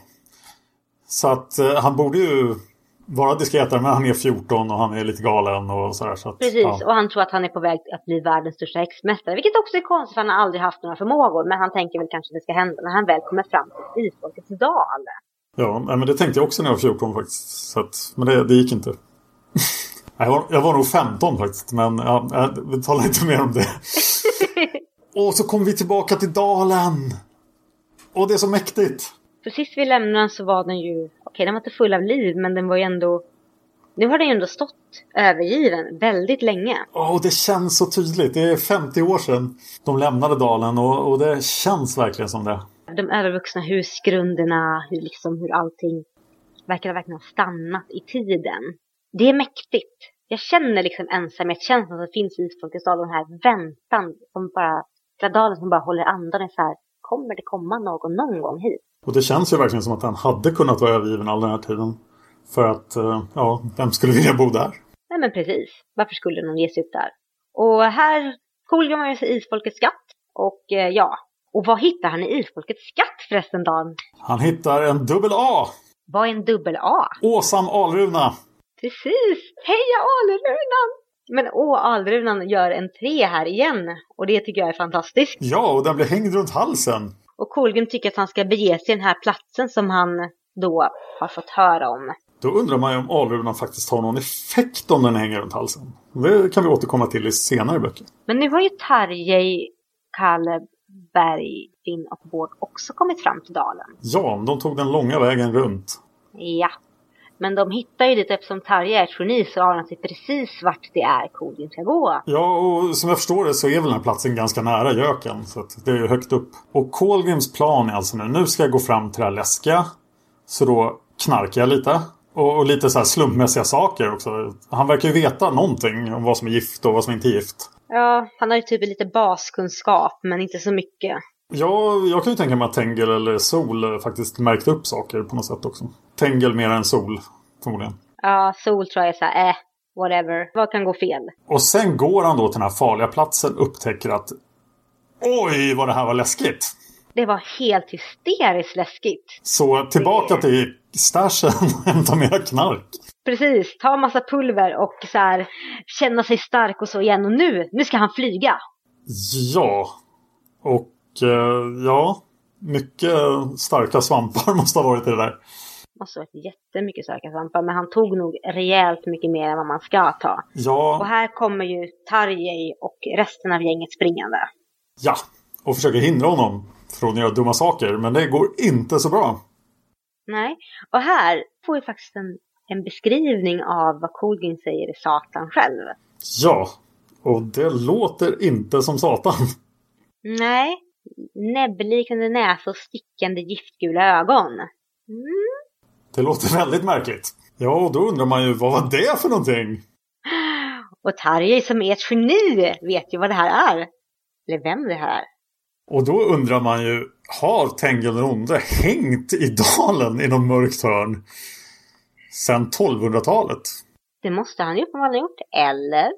Så att eh, han borde ju vara diskretare. Men han är 14 och han är lite galen och sådär. Så att, Precis, ja. och han tror att han är på väg att bli världens största häxmästare. Vilket också är konstigt för han har aldrig haft några förmågor. Men han tänker väl kanske att det ska hända när han väl kommer fram till Isfolkets dal. Ja, men det tänkte jag också när jag var 14 faktiskt. Så att, men det, det gick inte. jag, var, jag var nog 15 faktiskt. Men ja, vi talar inte mer om det. Och så kommer vi tillbaka till dalen. Och det är så mäktigt. För sist vi lämnade den så var den ju, okej den var inte full av liv men den var ju ändå, nu har den ju ändå stått övergiven väldigt länge. Och det känns så tydligt. Det är 50 år sedan de lämnade dalen och, och det känns verkligen som det. De övervuxna husgrunderna, hur liksom hur allting verkar ha verkligen ha stannat i tiden. Det är mäktigt. Jag känner liksom ensamhetskänslan som finns i Isfolkets den här väntan som bara, dalen som bara håller andan så här, kommer det komma någon någon gång hit? Och det känns ju verkligen som att den hade kunnat vara övergiven all den här tiden. För att, eh, ja, vem skulle vilja bo där? Nej men precis. Varför skulle någon ge sig upp där? Och här kolgar man ju sig Isfolkets skatt. Och eh, ja, och vad hittar han i Isfolkets skatt förresten Dan? Han hittar en dubbel A! Vad är en dubbel A? Åsam Alruna! Precis! Heja Alrunan! Men åh, Alrunan gör en tre här igen. Och det tycker jag är fantastiskt. Ja, och den blir hängd runt halsen. Och Kolgrim tycker att han ska bege sig den här platsen som han då har fått höra om. Då undrar man ju om Alrunan faktiskt har någon effekt om den hänger runt halsen. Det kan vi återkomma till i senare böcker. Men nu har ju Tarjei, Kalle, Berg, Finn och Bård också kommit fram till dalen. Ja, de tog den långa vägen runt. Ja. Men de hittar ju dit eftersom Tarja är ett geni så har han sig precis vart det är Kolgrim ska gå. Ja, och som jag förstår det så är väl den här platsen ganska nära Göken. Så det är högt upp. Och Kolgrims plan är alltså nu, nu ska jag gå fram till det här läskiga. Så då knarkar jag lite. Och, och, lite så här slumpmässiga saker också. Han verkar ju veta någonting om vad som är gift och vad som inte är gift. Ja, han har ju typ lite baskunskap men inte så mycket. Ja, jag kan ju tänka mig att Tengel eller Sol faktiskt märkte upp saker på något sätt också. Tengel mer än Sol, förmodligen. Ja, Sol tror jag är så här, eh, whatever. Vad kan gå fel? Och sen går han då till den här farliga platsen upptäcker att Oj, vad det här var läskigt! Det var helt hysteriskt läskigt. Så tillbaka till stashen och hämta mera knark. Precis, ta massa pulver och så här, känna sig stark och så igen. Och nu, nu ska han flyga. Ja, och eh, ja, mycket starka svampar måste ha varit i det där. Måste ha varit jättemycket starka svampar, men han tog nog rejält mycket mer än vad man ska ta. Ja. Och här kommer ju Tarjei och resten av gänget springande. Ja, och försöker hindra honom från att göra dumma saker, men det går inte så bra. Nej, och här får vi faktiskt en, en beskrivning av vad Kolgin säger i Satan själv. Ja, och det låter inte som Satan. Nej, näbbliknande näsa och stickande giftgula ögon. Mm. Det låter väldigt märkligt. Ja, och då undrar man ju vad var det för någonting? Och Tarjei som är ett geni vet ju vad det här är. Eller vem det här är. Och då undrar man ju, har Tengil den onde hängt i dalen i någon mörkt hörn sedan 1200-talet? Det måste han ju uppenbarligen ha gjort. Eller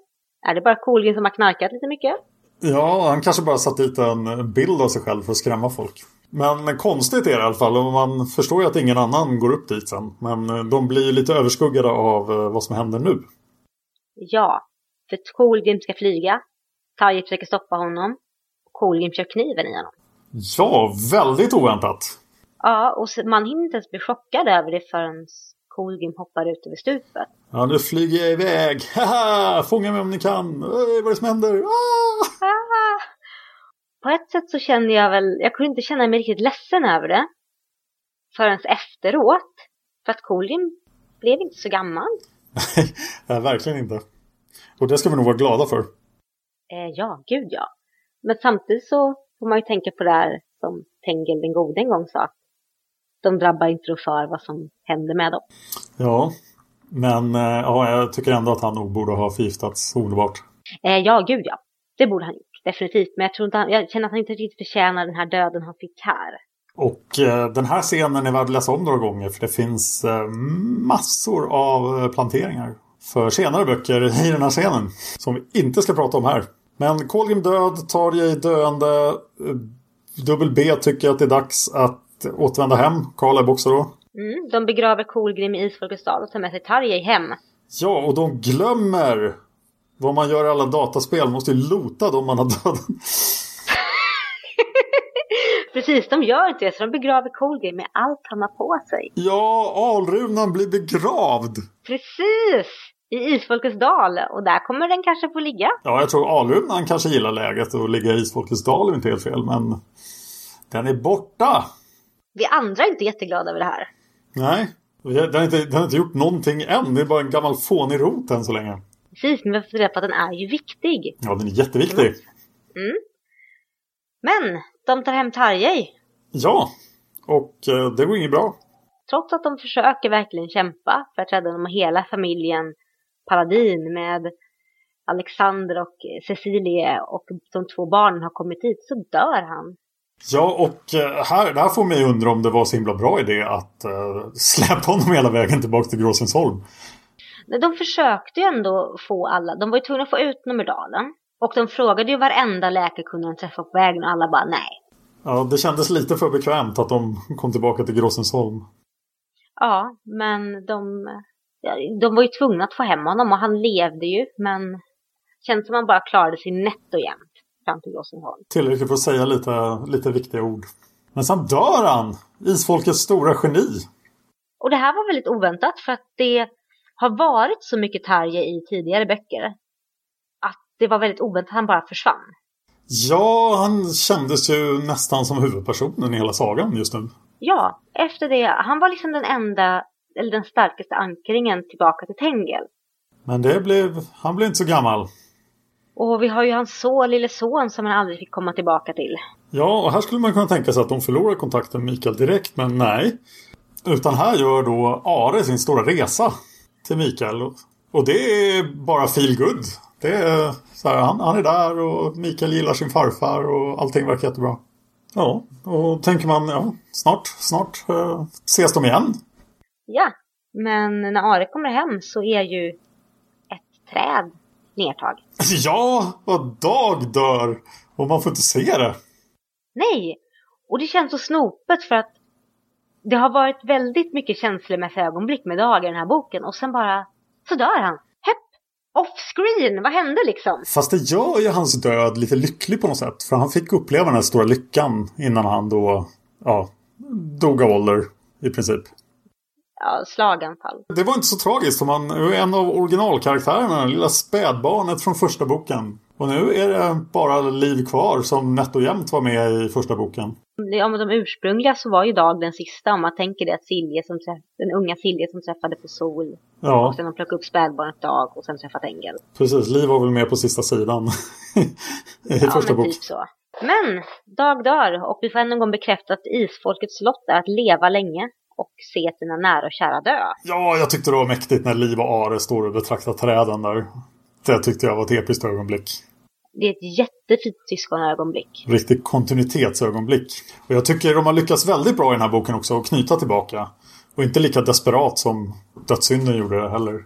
är det bara Kolgren som har knarkat lite mycket? Ja, han kanske bara satt dit en bild av sig själv för att skrämma folk. Men konstigt är det i alla fall och man förstår ju att ingen annan går upp dit sen. Men de blir lite överskuggade av eh, vad som händer nu. Ja, för Kolgrim ska flyga. Tarje försöker stoppa honom. Kolgrim kör kniven i honom. Ja, väldigt oväntat. Ja, och man hinner inte ens bli chockad över det förrän Kolgrim hoppar ut över stupet. Ja, nu flyger jag iväg. Haha, fånga mig om ni kan. Öj, vad är det som händer? Ah! Ah! På ett sätt så kände jag väl, jag kunde inte känna mig riktigt ledsen över det. Förrän efteråt. För att Kolgrim blev inte så gammal. Nej, verkligen inte. Och det ska vi nog vara glada för. Eh, ja, gud ja. Men samtidigt så får man ju tänka på det här som Tengel den gode en gång sa. De drabbar inte då för vad som händer med dem. Ja, men eh, ja, jag tycker ändå att han nog borde ha förgiftats omedelbart. Eh, ja, gud ja. Det borde han gjort. Definitivt. Men jag, tror inte han, jag känner att han inte riktigt förtjänar den här döden han fick här. Och eh, den här scenen är värd att läsa om några gånger för det finns eh, massor av eh, planteringar för senare böcker i den här scenen som vi inte ska prata om här. Men Kolgrim död, Tarjei döende. Dubbel B tycker att det är dags att återvända hem. Kaleb också då. Mm, de begraver Kolgrim i Isfolkets dal och tar med sig Tarjei hem. Ja, och de glömmer vad man gör i alla dataspel. Man måste ju lota dem man har dödat. Precis, de gör inte det. Så de begraver Kolgrim med allt han har på sig. Ja, Alrunan blir begravd. Precis! i Isfolkets dal och där kommer den kanske få ligga. Ja, jag tror Alrundan kanske gillar läget och ligga i Isfolkets dal är inte helt fel, men den är borta. Vi andra är inte jätteglada över det här. Nej, den har inte, den har inte gjort någonting än. Det är bara en gammal fånig rot än så länge. Precis, men vi reda på att den är ju viktig. Ja, den är jätteviktig. Mm. Men de tar hem Tarjei. Ja, och eh, det går inget bra. Trots att de försöker verkligen kämpa för att rädda dem och hela familjen Paladin med Alexander och Cecilie och de två barnen har kommit hit så dör han. Ja, och eh, här, det här får mig undra om det var så himla bra idé att uh, släppa honom hela vägen tillbaka till Gråsensholm. De försökte ju ändå få alla, de var ju tvungna att få ut numerdalen. Och de frågade ju varenda läkarkunde de träffade på vägen och alla bara nej. Ja, det kändes lite för bekvämt att de kom tillbaka till Gråsensholm. Ja, men de, de var ju tvungna att få hem honom och han levde ju, men känns som han bara klarade sig nätt och jämnt fram till Gråsensholm. Tillräckligt för att säga lite, lite viktiga ord. Men sen dör han! Isfolkets stora geni. Och det här var väldigt oväntat för att det har varit så mycket Tarje i tidigare böcker. Att det var väldigt oväntat han bara försvann. Ja, han kändes ju nästan som huvudpersonen i hela sagan just nu. Ja, efter det. Han var liksom den enda, eller den starkaste ankringen tillbaka till Tengel. Men det blev, han blev inte så gammal. Och vi har ju hans son, lille son som han aldrig fick komma tillbaka till. Ja, och här skulle man kunna tänka sig att de förlorar kontakten med Mikael direkt, men nej. Utan här gör då Are sin stora resa till Mikael. Och det är bara feel good. Det är så här, han, han är där och Mikael gillar sin farfar och allting verkar jättebra. Ja, och tänker man ja, snart, snart uh, ses de igen. Ja, men när Are kommer hem så är ju ett träd nedtaget. Ja, och Dag dör och man får inte se det. Nej, och det känns så snopet för att det har varit väldigt mycket känslomässiga ögonblick med Dag i den här boken och sen bara så dör han. Hepp! Off-screen, vad hände liksom? Fast det gör ju hans död lite lycklig på något sätt. För han fick uppleva den här stora lyckan innan han då, ja, dog av ålder i princip. Ja, slaganfall. Det var inte så tragiskt. Man är en av originalkaraktärerna, lilla spädbarnet från första boken. Och nu är det bara Liv kvar som nätt och jämnt var med i första boken. Ja, men de ursprungliga så var ju Dag den sista. Om man tänker det att Silje som den unga Silje som träffade på Sol. Ja. Och sen de plockade upp spädbarnet Dag och sen träffat Ängel. Precis, Liv var väl med på sista sidan. I ja, första men boken. typ så. Men Dag dör och vi får än en gång bekräftat att Isfolkets slott är att leva länge och se sina nära och kära dö. Ja, jag tyckte det var mäktigt när Liv och Are står och betraktar träden där. Det tyckte jag var ett episkt ögonblick. Det är ett jättefint syskonögonblick. Riktigt kontinuitetsögonblick. Och jag tycker de har lyckats väldigt bra i den här boken också att knyta tillbaka. Och inte lika desperat som Dödssynden gjorde det heller.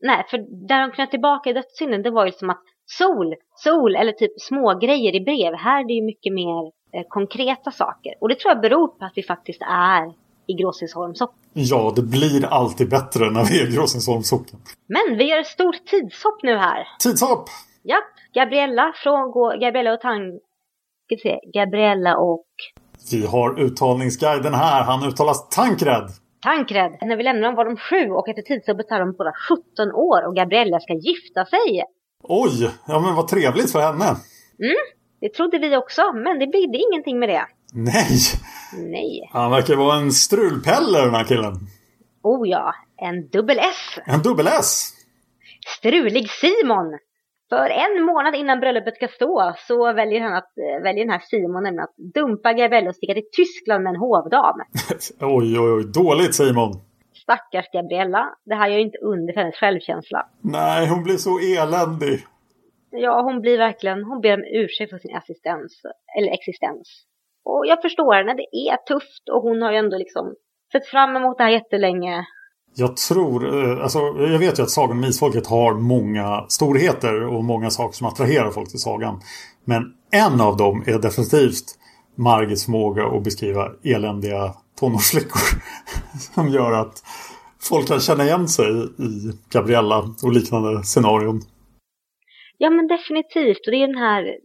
Nej, för där de knöt tillbaka i Dödssynden det var ju som att sol, sol eller typ små grejer i brev. Här är det ju mycket mer eh, konkreta saker. Och det tror jag beror på att vi faktiskt är i Gråsensholms socken. Ja, det blir alltid bättre när vi är i Gråsensholms socken. Men vi gör ett stort tidshopp nu här. Tidshopp! Ja, Gabriella frångår, Gabriella och Tang... Ska vi se, Gabriella och Vi har uttalningsguiden här. Han uttalas Tankred. Tankred. När vi lämnar dem var de sju och efter tidshoppet är de båda 17 år och Gabriella ska gifta sig. Oj, ja men vad trevligt för henne. Mm, det trodde vi också, men det bidde ingenting med det. Nej, Nej. han verkar vara en strulpelle den här killen. Oh ja, en dubbel S. En dubbel S. Strulig Simon. För en månad innan bröllopet ska stå så väljer, han att, eh, väljer den här Simon nämligen att dumpa Gabriella och sticka till Tyskland med en hovdam. Oj, oj, oj. Dåligt Simon. Stackars Gabriella. Det här gör ju inte under för hennes självkänsla. Nej, hon blir så eländig. Ja, hon blir verkligen, hon ber om ursäkt för sin assistens, eller existens. Och jag förstår henne, det är tufft och hon har ju ändå liksom sett fram emot det här jättelänge. Jag tror, eh, alltså jag vet ju att Sagan om Isfolket har många storheter och många saker som attraherar folk till sagan. Men en av dem är definitivt Margits förmåga att beskriva eländiga tonårsflickor. som gör att folk kan känna igen sig i Gabriella och liknande scenarion. Ja men definitivt, och det är den här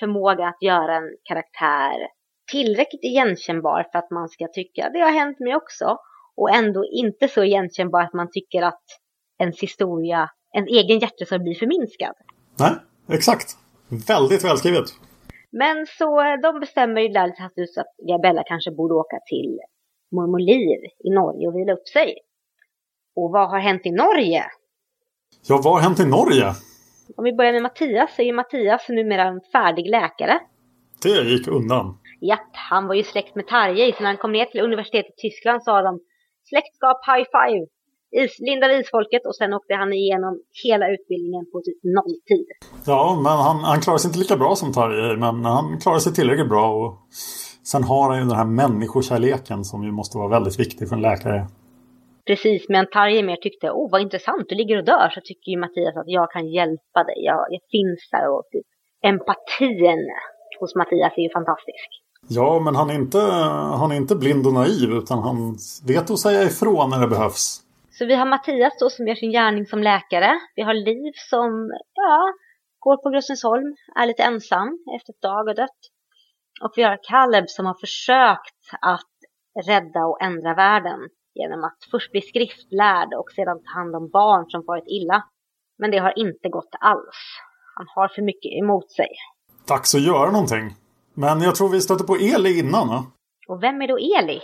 förmågan att göra en karaktär tillräckligt igenkännbar för att man ska tycka det har hänt mig också. Och ändå inte så igenkännbar att man tycker att ens historia ens egen hjärtesorg blir förminskad. Nej, exakt. Väldigt välskrivet. Men så eh, de bestämmer ju hastigt att Gabella kanske borde åka till mormor Liv i Norge och vila upp sig. Och vad har hänt i Norge? Ja, vad har hänt i Norge? Om vi börjar med Mattias så är ju Mattias numera en färdig läkare. Det gick undan. Japp, han var ju släkt med Tarjei så när han kom ner till universitetet i Tyskland sa de släktskap high five. Is, Linda isfolket och sen åkte han igenom hela utbildningen på typ nolltid. Ja, men han, han klarar sig inte lika bra som Tarjei men han klarar sig tillräckligt bra. Och sen har han ju den här människokärleken som ju måste vara väldigt viktig för en läkare. Precis, men Tarjei mer tyckte, åh vad intressant, du ligger och dör, så tycker ju Mattias att jag kan hjälpa dig, jag, jag finns där och typ empatin hos Mattias är ju fantastisk. Ja, men han är, inte, han är inte blind och naiv utan han vet att säga ifrån när det behövs. Så vi har Mattias då som gör sin gärning som läkare. Vi har Liv som, ja, går på Grossensholm, är lite ensam efter ett dag och dött. Och vi har Caleb som har försökt att rädda och ändra världen genom att först bli skriftlärd och sedan ta hand om barn som varit illa. Men det har inte gått alls. Han har för mycket emot sig. Dags att göra någonting. Men jag tror vi stötte på Eli innan. Va? Och vem är då Eli?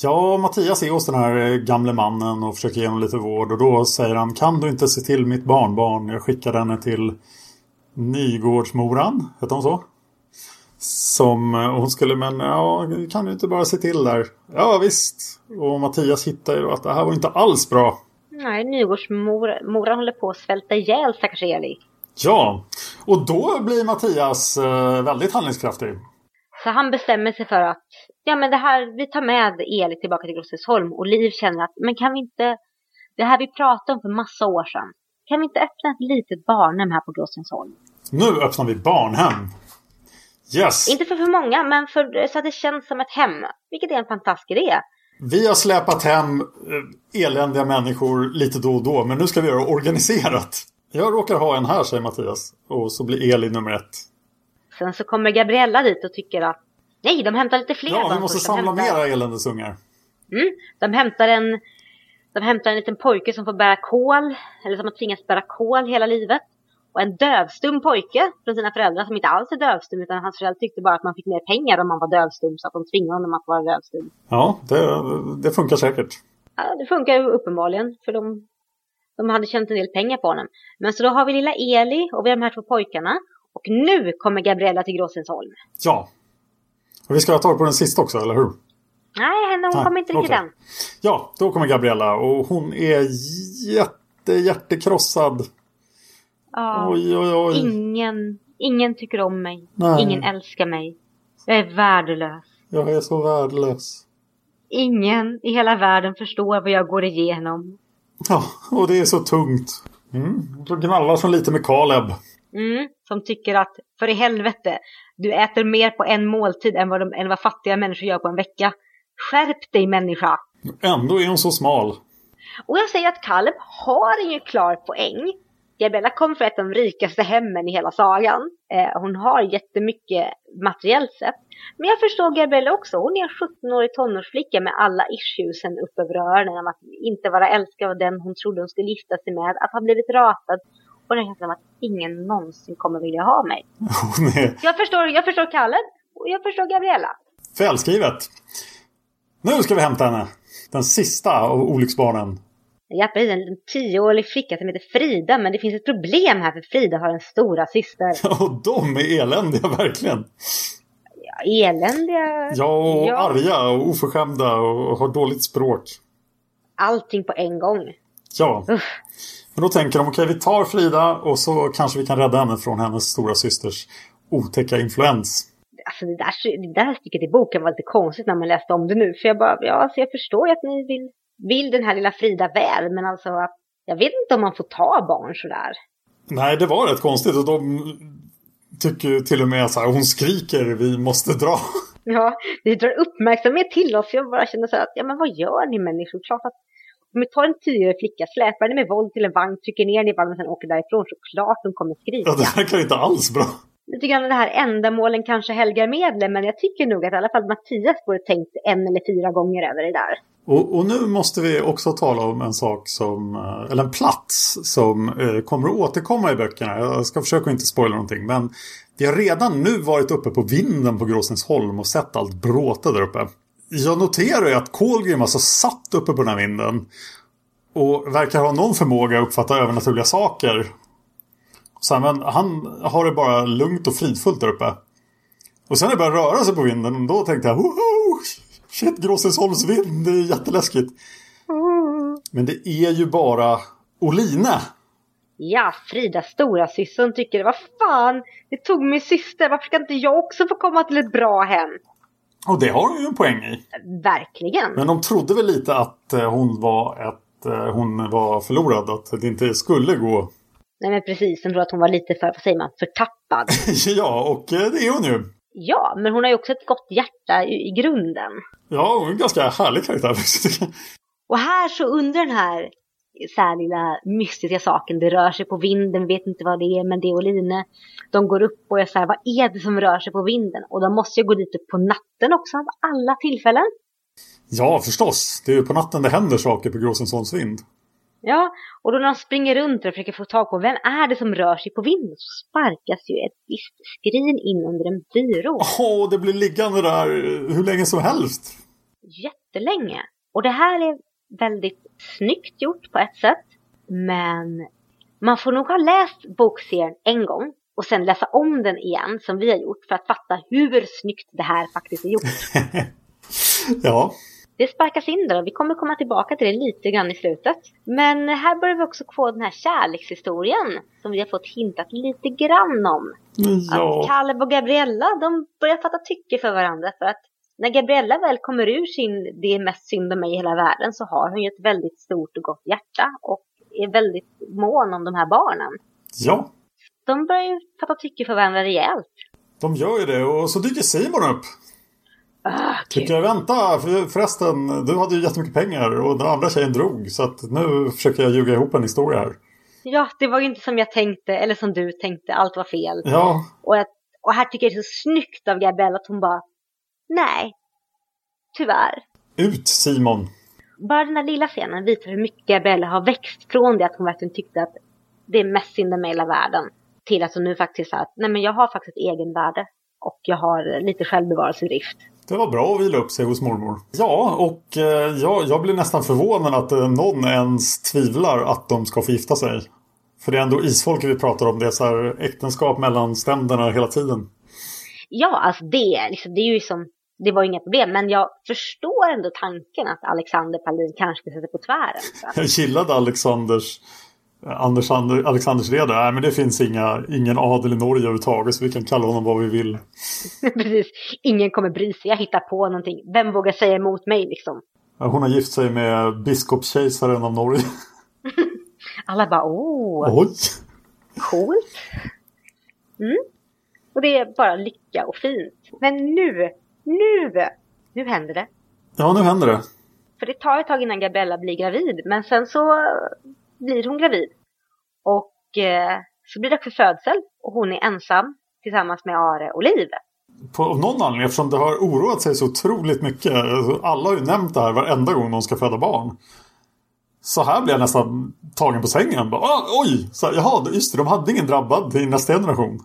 Ja, Mattias är hos den här eh, gamle mannen och försöker ge honom lite vård. Och då säger han, kan du inte se till mitt barnbarn? Jag skickar henne till Nygårdsmoran, heter hon så? Som eh, hon skulle, men ja, kan du inte bara se till där? Ja visst. Och Mattias hittar ju att det här var inte alls bra. Nej, Nygårdsmoran håller på att svälta ihjäl stackars Eli. Ja, och då blir Mattias eh, väldigt handlingskraftig. Så han bestämmer sig för att ja, men det här, vi tar med Eli tillbaka till Grossesholm och Liv känner att men kan vi inte, det här vi pratade om för massa år sedan, kan vi inte öppna ett litet barnhem här på Grossensholm? Nu öppnar vi barnhem. Yes! Inte för för många, men för, så att det känns som ett hem. Vilket är en fantastisk idé. Vi har släpat hem eh, eländiga människor lite då och då, men nu ska vi göra det organiserat. Jag råkar ha en här, säger Mattias. Och så blir Eli nummer ett. Sen så kommer Gabriella dit och tycker att nej, de hämtar lite fler Ja, vi måste samla hämtar... mera eländesungar. Mm, de hämtar en de hämtar en liten pojke som får bära kol, eller som har tvingats bära kol hela livet. Och en dövstum pojke från sina föräldrar som inte alls är dövstum utan hans föräldrar tyckte bara att man fick mer pengar om man var dövstum så att de tvingade honom att vara dövstum. Ja, det, det funkar säkert. Ja, det funkar uppenbarligen för de, de hade tjänat en del pengar på honom. Men så då har vi lilla Eli och vi har de här två pojkarna. Och nu kommer Gabriella till Gråsensholm. Ja. Och vi ska ha tag på den sista också, eller hur? Nej, henne, hon Nej, kommer inte riktigt okay. än. Ja, då kommer Gabriella och hon är jätte, hjärtekrossad. Ja, oj, oj, oj. Ingen, ingen tycker om mig. Nej. Ingen älskar mig. Jag är värdelös. Jag är så värdelös. Ingen i hela världen förstår vad jag går igenom. Ja, och det är så tungt. Mm. Så gnallar hon lite med Kaleb. Mm, som tycker att, för i helvete, du äter mer på en måltid än vad, de, än vad fattiga människor gör på en vecka. Skärp dig människa! Ändå är hon så smal. Och jag säger att Kaleb har ingen klar poäng. Gabriella kommer från ett av de rikaste hemmen i hela sagan. Eh, hon har jättemycket materiellt sett. Men jag förstår Gabriella också. Hon är en 17-årig tonårsflicka med alla issuesen upp över öronen. Om att inte vara älskad av den hon trodde hon skulle gifta sig med. Att ha blivit ratad. Och den känslan att ingen någonsin kommer vilja ha mig. jag, förstår, jag förstår Kalle och jag förstår Gabriella. Välskrivet. Nu ska vi hämta henne. Den sista av olycksbarnen. Ja, precis. En tioårig flicka som heter Frida. Men det finns ett problem här för Frida har en stora syster. och de är eländiga verkligen. Ja, eländiga. Ja, och ja. arga och oförskämda och har dåligt språk. Allting på en gång. Ja. Uff. Men då tänker de, okej okay, vi tar Frida och så kanske vi kan rädda henne från hennes stora systers otäcka influens. Alltså det där, det där stycket i boken var lite konstigt när man läste om det nu. För jag bara, ja alltså jag förstår ju att ni vill vill den här lilla Frida väl, men alltså jag vet inte om man får ta barn sådär. Nej, det var rätt konstigt och de tycker till och med så här, hon skriker, vi måste dra. Ja, det drar uppmärksamhet till oss. Jag bara känner så här att, ja men vad gör ni människor? Klart att om vi tar en tioårig flicka, släpar henne med våld till en vagn, trycker ner henne i vagnen och sen åker därifrån, så klart hon kommer skrika. Ja, det verkar inte alls bra lite grann det här ändamålen kanske helgar medlen. Men jag tycker nog att i alla fall Mattias borde tänkt en eller fyra gånger över det där. Och, och, nu måste vi också tala om en sak som, eh, eller en plats som eh, kommer att återkomma i böckerna. Jag ska försöka inte spoila någonting men vi har redan nu varit uppe på vinden på Gråsensholm och sett allt bråte där uppe. Jag noterar ju att Kolgrim alltså satt uppe på den här vinden och verkar ha någon förmåga att uppfatta övernaturliga saker. Men han har det bara lugnt och fridfullt där uppe. Och sen när det började röra sig på vinden, då tänkte jag Woho! Shit, Gråsensholms vind, det är jätteläskigt. Men det är ju bara Oline. Ja, Frida stora syster tycker vad fan, det tog min syster, varför ska inte jag också få komma till ett bra hem? Och det har hon ju en poäng i. Verkligen. Men de trodde väl lite att eh, hon var, ett, eh, hon var förlorad, att det inte skulle gå. Nej men precis, de trodde att hon var lite för, vad säger man, förtappad. ja, och eh, det är hon ju. Ja, men hon har ju också ett gott hjärta i, i grunden. Ja, hon är en ganska härlig karaktär. och här så under den här så här lilla mystiska saken. Det rör sig på vinden, vet inte vad det är, men det är Oline. De går upp och är så här, vad är det som rör sig på vinden? Och de måste ju gå dit på natten också, av alla tillfällen. Ja, förstås. Det är ju på natten det händer saker på Gråsensons vind. Ja, och då när de springer runt och försöker få tag på vem är det som rör sig på vinden så sparkas ju ett visst skrin in under en byrå. Åh, oh, det blir liggande där hur länge som helst. Jättelänge. Och det här är väldigt snyggt gjort på ett sätt. Men man får nog ha läst bokserien en gång och sen läsa om den igen som vi har gjort för att fatta hur snyggt det här faktiskt är gjort. ja. Det sparkas in där och vi kommer komma tillbaka till det lite grann i slutet. Men här börjar vi också få den här kärlekshistorien som vi har fått hintat lite grann om. Ja. Att Caleb och Gabriella de börjar fatta tycke för varandra för att när Gabriella väl kommer ur sin det är mest synd om mig i hela världen så har hon ju ett väldigt stort och gott hjärta och är väldigt mån om de här barnen. Ja. De börjar ju fatta tycke för varandra rejält. De gör ju det och så dyker Simon upp. Ah, Tycker jag, vänta för, förresten, du hade ju jättemycket pengar och den andra tjejen drog så att nu försöker jag ljuga ihop en historia här. Ja, det var ju inte som jag tänkte eller som du tänkte, allt var fel. Ja. Och, jag, och här tycker jag det är så snyggt av Gabriella att hon bara Nej, tyvärr. Ut Simon! Bara den här lilla scenen visar hur mycket Gabriella har växt från det att hon verkligen tyckte att det är mest synd med hela världen. Till att hon nu faktiskt säger att nej men jag har faktiskt ett egenvärde. Och jag har lite självbevarelsedrift. Det var bra att vila upp sig hos mormor. Ja, och eh, jag, jag blir nästan förvånad att eh, någon ens tvivlar att de ska få gifta sig. För det är ändå isfolket vi pratar om. Det är så här äktenskap mellan ständerna hela tiden. Ja, alltså det, liksom, det är ju som det var inga problem. Men jag förstår ändå tanken att Alexander Palin kanske ska sätta på tvären. Jag gillade Alexanders Anders, Alexanders reda. Nej men det finns inga, ingen adel i Norge överhuvudtaget så vi kan kalla honom vad vi vill. Precis. Ingen kommer bry sig. Jag hittar på någonting. Vem vågar säga emot mig liksom? hon har gift sig med biskopskejsaren av Norge. Alla bara oh. Oj. Coolt. Mm. Och det är bara lycka och fint. Men nu nu! Nu händer det. Ja, nu händer det. För det tar ett tag innan Gabriella blir gravid. Men sen så blir hon gravid. Och eh, så blir det för födsel. Och hon är ensam tillsammans med Are och Liv. På någon anledning, eftersom det har oroat sig så otroligt mycket. Alla har ju nämnt det här varenda gång de ska föda barn. Så här blir jag nästan tagen på sängen. Bara, ah, oj! Så, jaha, just det, de hade ingen drabbad i nästa generation.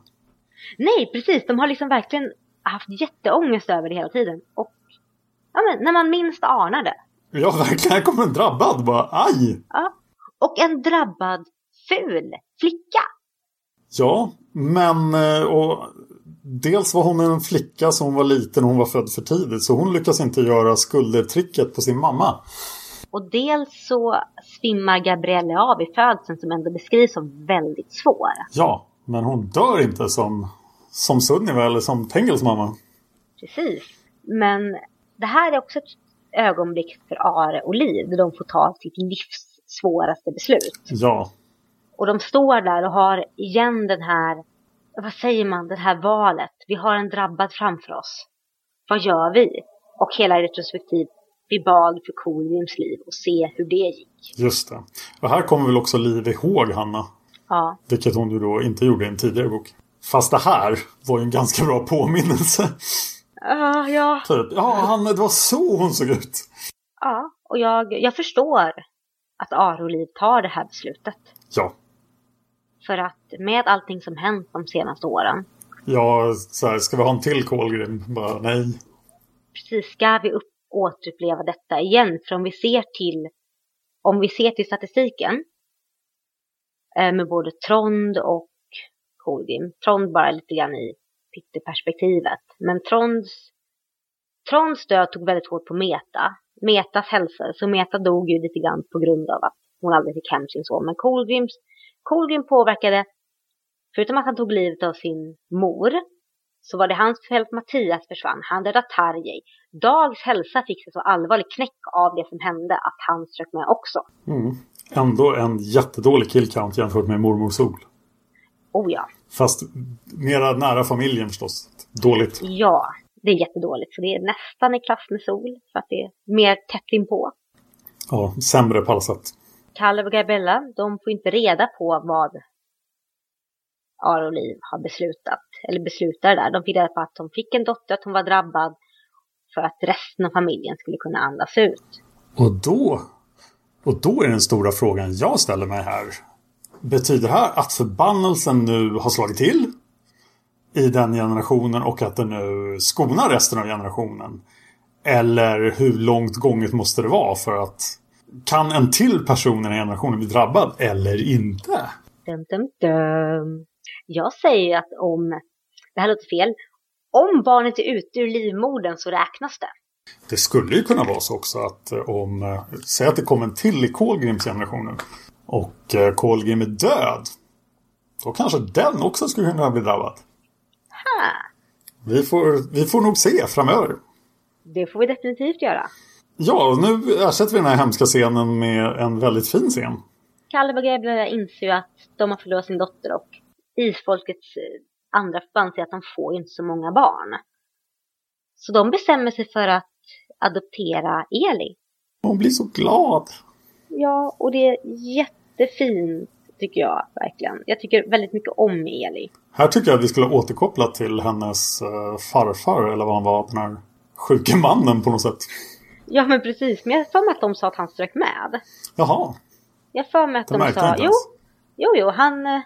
Nej, precis. De har liksom verkligen haft jätteångest över det hela tiden. Och ja, men, när man minst anar det. Ja, verkligen. Här kommer en drabbad. Bara, aj! Ja. Och en drabbad ful flicka. Ja, men eh, och dels var hon en flicka som var liten och hon var född för tidigt. Så hon lyckas inte göra skuldertricket på sin mamma. Och dels så svimmar Gabrielle av i födseln som ändå beskrivs som väldigt svår. Ja, men hon dör inte som som Sunniva eller som Tengels mamma. Precis. Men det här är också ett ögonblick för Are och Liv där de får ta sitt livs svåraste beslut. Ja. Och de står där och har igen den här, vad säger man, det här valet. Vi har en drabbad framför oss. Vad gör vi? Och hela retrospektiv, vi bad för Kolgrims liv och se hur det gick. Just det. Och här kommer väl också Liv ihåg Hanna? Ja. Vilket hon ju då inte gjorde i en tidigare bok. Fast det här var ju en ganska bra påminnelse. Uh, ja. Typ. Ja, han, det var så hon såg ut. Ja, och jag, jag förstår att Aroliv tar det här beslutet. Ja. För att med allting som hänt de senaste åren. Ja, så här, ska vi ha en till Kolgrim? Bara nej. Precis, ska vi upp, återuppleva detta igen? För om vi ser till, om vi ser till statistiken eh, med både Trond och Kolgrim. Trond bara lite grann i perspektivet. Men Tronds, Tronds död tog väldigt hårt på Meta. Metas hälsa, så Meta dog ju lite grann på grund av att hon aldrig fick hem sin son. Men Kolgrims, Kolgrim påverkade, förutom att han tog livet av sin mor, så var det hans fel att Mattias försvann. Han dödade Tarjei. Dags hälsa fick sig så allvarlig knäck av det som hände att han strök med också. Mm. Ändå en jättedålig killcount jämfört med mormor Sol. Oh ja. Fast mera nära familjen förstås. Dåligt. Ja, det är jättedåligt. För det är nästan i klass med Sol. För att det är mer tätt inpå. Ja, sämre på alla sätt. Kalle och Gabriella, de får inte reda på vad Ara och Liv har beslutat. Eller beslutade där. De fick reda på att de fick en dotter, att hon var drabbad. För att resten av familjen skulle kunna andas ut. Och då, och då är den stora frågan jag ställer mig här. Betyder det här att förbannelsen nu har slagit till i den generationen och att den nu skonar resten av generationen? Eller hur långt gånget måste det vara för att kan en till person i den generationen bli drabbad eller inte? Dum, dum, dum. Jag säger att om, det här låter fel, om barnet är ute ur livmodern så räknas det. Det skulle ju kunna vara så också att eh, om, eh, säg att det kommer en till i Kolgrims generationen och eh, Kolgrim är död. Då kanske den också skulle kunna bli drabbad. Vi får, vi får nog se framöver. Det får vi definitivt göra. Ja, nu ersätter vi den här hemska scenen med en väldigt fin scen. Kalle och Gabriella inser ju att de har förlorat sin dotter och isfolkets andra förband säger att de får inte så många barn. Så de bestämmer sig för att adoptera Eli. Hon blir så glad. Ja, och det är jättefint tycker jag verkligen. Jag tycker väldigt mycket om Eli. Här tycker jag att vi skulle återkoppla till hennes uh, farfar eller vad han var, den här sjuke mannen på något sätt. Ja men precis, men jag har för mig att de sa att han strök med. Jaha. Jag för mig att Det de sa, jo, jo, jo, han, eh,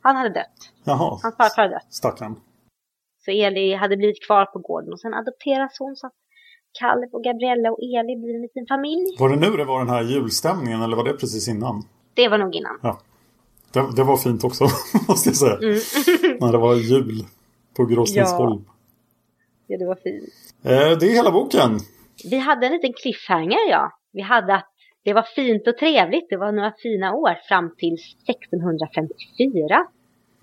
han hade dött. Jaha. Hans farfar hade dött. Stackarn. Så Eli hade blivit kvar på gården och sen adopteras hon så att Kalle och Gabriella och Eli blir en liten familj. Var det nu det var den här julstämningen eller var det precis innan? Det var nog innan. Ja. Det, det var fint också, måste jag säga. Mm. När det var jul på Gråstensholm. Ja, det var fint. Eh, det är hela boken. Vi hade en liten cliffhanger ja. Vi hade att det var fint och trevligt. Det var några fina år fram till 1654.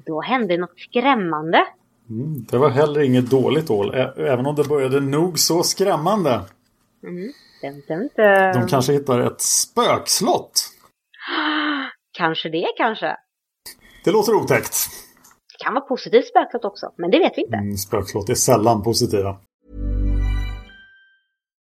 Då hände något skrämmande. Mm, det var heller inget dåligt år, även om det började nog så skrämmande. Mm. Dun, dun, dun. De kanske hittar ett spökslott. Kanske det kanske. Det låter otäckt. Det kan vara positivt spökslott också, men det vet vi inte. Mm, spökslott är sällan positiva.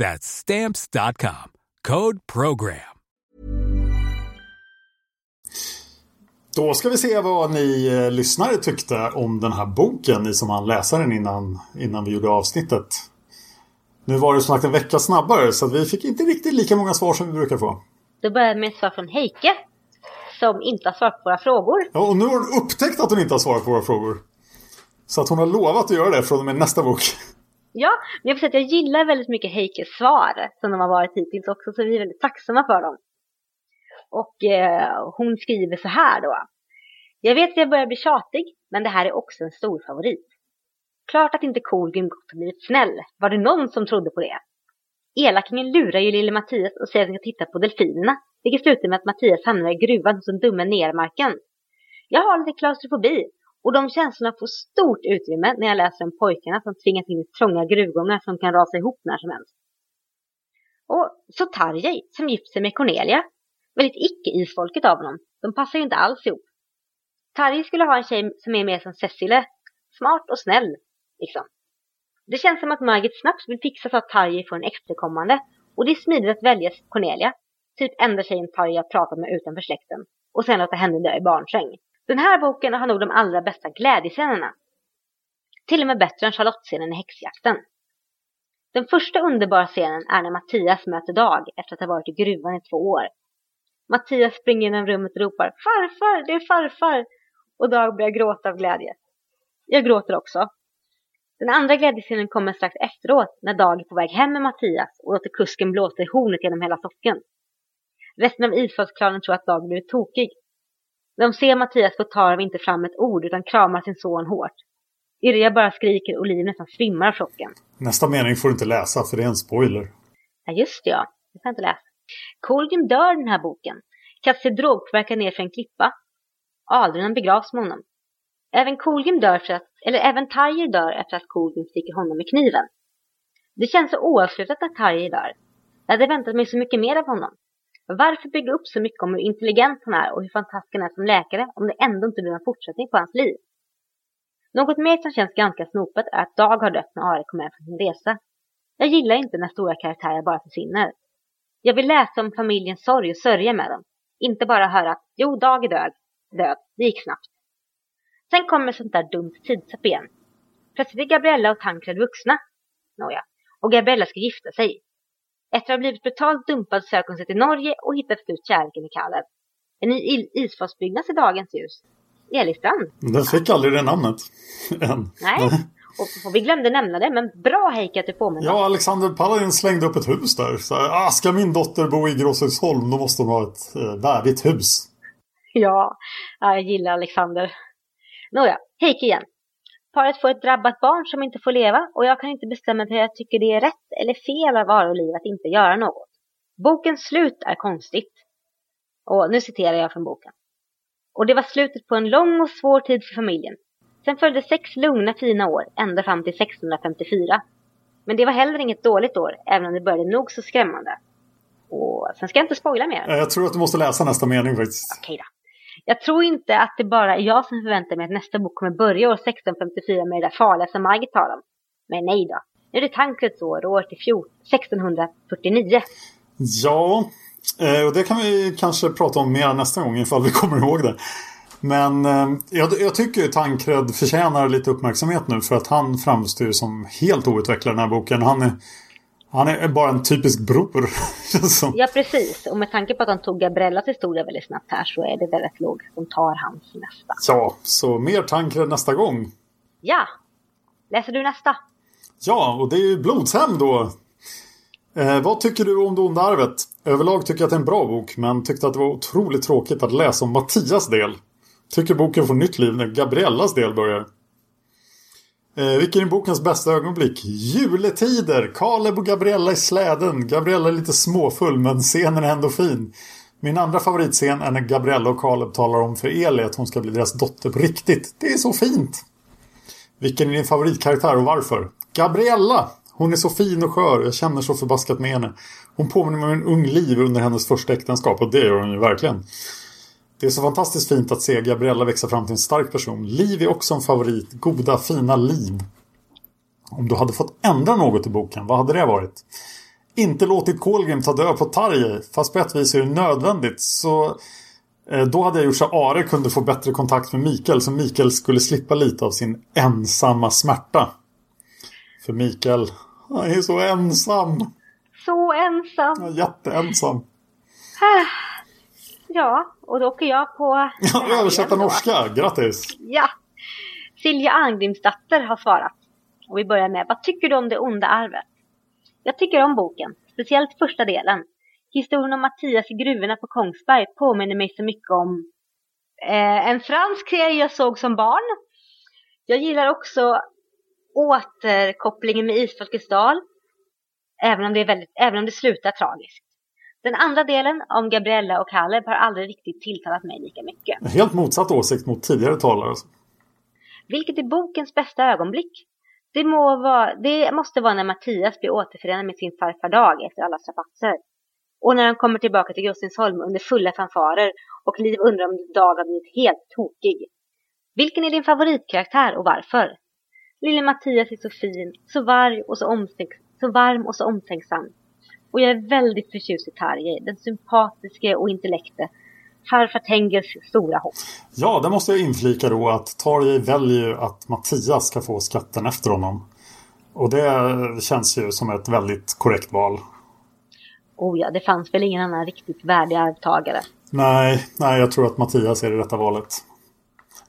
That's stamps.com. Code Program. Då ska vi se vad ni eh, lyssnare tyckte om den här boken, ni som hann läsa den innan, innan vi gjorde avsnittet. Nu var det som sagt en vecka snabbare så vi fick inte riktigt lika många svar som vi brukar få. Då börjar med ett svar från Heike. Som inte har svarat på våra frågor. Ja, och nu har hon upptäckt att hon inte har svarat på våra frågor. Så att hon har lovat att göra det från och med nästa bok. Ja, men jag får säga att jag gillar väldigt mycket Heikes svar som de har varit hittills också, så vi är väldigt tacksamma för dem. Och eh, hon skriver så här då. Jag vet att jag börjar bli tjatig, men det här är också en stor favorit. Klart att inte Kolgrim gått och blivit snäll. Var det någon som trodde på det? Elakingen lurar ju lille Mattias och säger att han ska titta på delfinerna, vilket slutar med att Mattias hamnar i gruvan hos den dumme nermarken. Jag har lite klaustrofobi och de känslorna får stort utrymme när jag läser om pojkarna som tvingas in i trånga gruvgångar som kan rasa ihop när som helst. Och så Tarjei som gift sig med Cornelia. Väldigt icke-isfolket av honom. De passar ju inte alls ihop. Tarjei skulle ha en tjej som är mer som Cecile. Smart och snäll, liksom. Det känns som att Margit snabbt vill fixa så att Tarjei får en extrakommande. Och det är smidigt att välja Cornelia. Typ enda tjejen Tarjei har pratat med utanför släkten. Och sen låta henne dö i barnsäng. Den här boken har nog de allra bästa glädjescenerna. Till och med bättre än Charlotte-scenen i häxjakten. Den första underbara scenen är när Mattias möter Dag efter att ha varit i gruvan i två år. Mattias springer genom rummet och ropar Farfar, det är farfar! Och Dag börjar gråta av glädje. Jag gråter också. Den andra glädjescenen kommer strax efteråt när Dag är på väg hem med Mattias och låter kusken blåsa i hornet genom hela socken. Resten av ishavsklanen tror att Dag blivit tokig när de ser Mattias får tar de inte fram ett ord utan kramar sin son hårt. Yrja bara skriker och Liv nästan svimmar av chocken. Nästa mening får du inte läsa för det är en spoiler. Ja just det ja, det får jag inte läsa. Kolgrim dör i den här boken. Kastar sig drogpåverkad ner för en klippa. Aldrinan begravs med honom. Även Kolgrim dör för att, eller även Tarjer dör efter att Kolgrim sticker honom med kniven. Det känns så oavslutat att Tarjer dör. Jag hade väntat mig så mycket mer av honom. Varför bygga upp så mycket om hur intelligent han är och hur fantastisk han är som läkare om det ändå inte blir en fortsättning på hans liv? Något mer som känns ganska snopet är att Dag har dött när Ari kommer hem från sin resa. Jag gillar inte när stora karaktärer bara försvinner. Jag vill läsa om familjens sorg och sörja med dem. Inte bara höra att jo, Dag är död. Död. Det gick snabbt. Sen kommer sånt där dumt tidsapp igen. Plötsligt är Gabriella och Tankred vuxna. Nåja. Och Gabriella ska gifta sig. Efter att ha blivit brutalt dumpad söker hon sig till Norge och hittar till slut kärleken i Kalev. En ny isfasbyggnad i dagens ljus. Elistrand. Den fick aldrig det namnet. Än. Nej, och, och, vi glömde nämna det, men bra Heike att du påminner Ja, Alexander Paladin slängde upp ett hus där. Så, ah, ska min dotter bo i Gråsösholm, då måste hon ha ett eh, värdigt hus. Ja, jag gillar Alexander. Nåja, Heike igen. Paret får ett drabbat barn som inte får leva och jag kan inte bestämma för jag tycker det är rätt eller fel av Aroliv att inte göra något. Bokens slut är konstigt. Och nu citerar jag från boken. Och det var slutet på en lång och svår tid för familjen. Sen följde sex lugna fina år, ända fram till 1654. Men det var heller inget dåligt år, även om det började nog så skrämmande. Och sen ska jag inte spoila mer. Jag tror att du måste läsa nästa mening faktiskt. Okej då. Jag tror inte att det bara är jag som förväntar mig att nästa bok kommer börja år 1654 med det där farliga som Margit talar om. Men nej då. Nu är det Tankreds år och år till 1649. Ja, eh, och det kan vi kanske prata om mer nästa gång ifall vi kommer ihåg det. Men eh, jag, jag tycker Tankred förtjänar lite uppmärksamhet nu för att han framstår som helt outvecklad i den här boken. Han är han är bara en typisk bror. ja, precis. Och med tanke på att han tog Gabriellas historia väldigt snabbt här så är det väl rätt logiskt som tar hans nästa. Ja, så mer tankar nästa gång. Ja. Läser du nästa? Ja, och det är ju Blodshem då. Eh, vad tycker du om Det onda arvet? Överlag tycker jag att det är en bra bok, men tyckte att det var otroligt tråkigt att läsa om Mattias del. Tycker boken får nytt liv när Gabriellas del börjar. Eh, vilken är bokens bästa ögonblick? Juletider! Kaleb och Gabriella i släden. Gabriella är lite småfull men scenen är ändå fin. Min andra favoritscen är när Gabriella och Kaleb talar om för Eli att hon ska bli deras dotter på riktigt. Det är så fint! Vilken är din favoritkaraktär och varför? Gabriella! Hon är så fin och skör. Jag känner så förbaskat med henne. Hon påminner mig om en ung liv under hennes första äktenskap och det gör hon ju verkligen. Det är så fantastiskt fint att se Gabriella växa fram till en stark person. Liv är också en favorit. Goda, fina liv. Om du hade fått ändra något i boken, vad hade det varit? Inte låtit Kolgrim ta död på Tarjei, fast på ett vis är det nödvändigt. Så eh, då hade jag gjort så att Are kunde få bättre kontakt med Mikael, så Mikael skulle slippa lite av sin ensamma smärta. För Mikael, han är så ensam. Så ensam. Ja, jätteensam. Ja, och då åker jag på... Ja, översätta norska, grattis! Ja. Silja Arngrimsdatter har svarat. Och vi börjar med, vad tycker du om det onda arvet? Jag tycker om boken, speciellt första delen. Historien om Mattias i gruvorna på Kongsberg påminner mig så mycket om eh, en fransk serie jag såg som barn. Jag gillar också återkopplingen med Isfolkets dal. Även om, det är väldigt, även om det slutar tragiskt. Den andra delen om Gabriella och Caleb har aldrig riktigt tilltalat mig lika mycket. Helt motsatt åsikt mot tidigare talare. Vilket är bokens bästa ögonblick? Det, må vara, det måste vara när Mattias blir återförenad med sin farfar Dag efter alla strapatser. Och när han kommer tillbaka till Gustinsholm under fulla fanfarer och Liv undrar om Dag har blivit helt tokig. Vilken är din favoritkaraktär och varför? Lille Mattias är så fin, så, varg och så, omstänks, så varm och så omtänksam. Och jag är väldigt förtjust i Tarjei, den sympatiske och intellekte. Farfar Tengels stora hopp. Ja, det måste jag inflika då att Tarjei väljer ju att Mattias ska få skatten efter honom. Och det känns ju som ett väldigt korrekt val. Oh ja, det fanns väl ingen annan riktigt värdig arvtagare. Nej, nej, jag tror att Mattias är det rätta valet.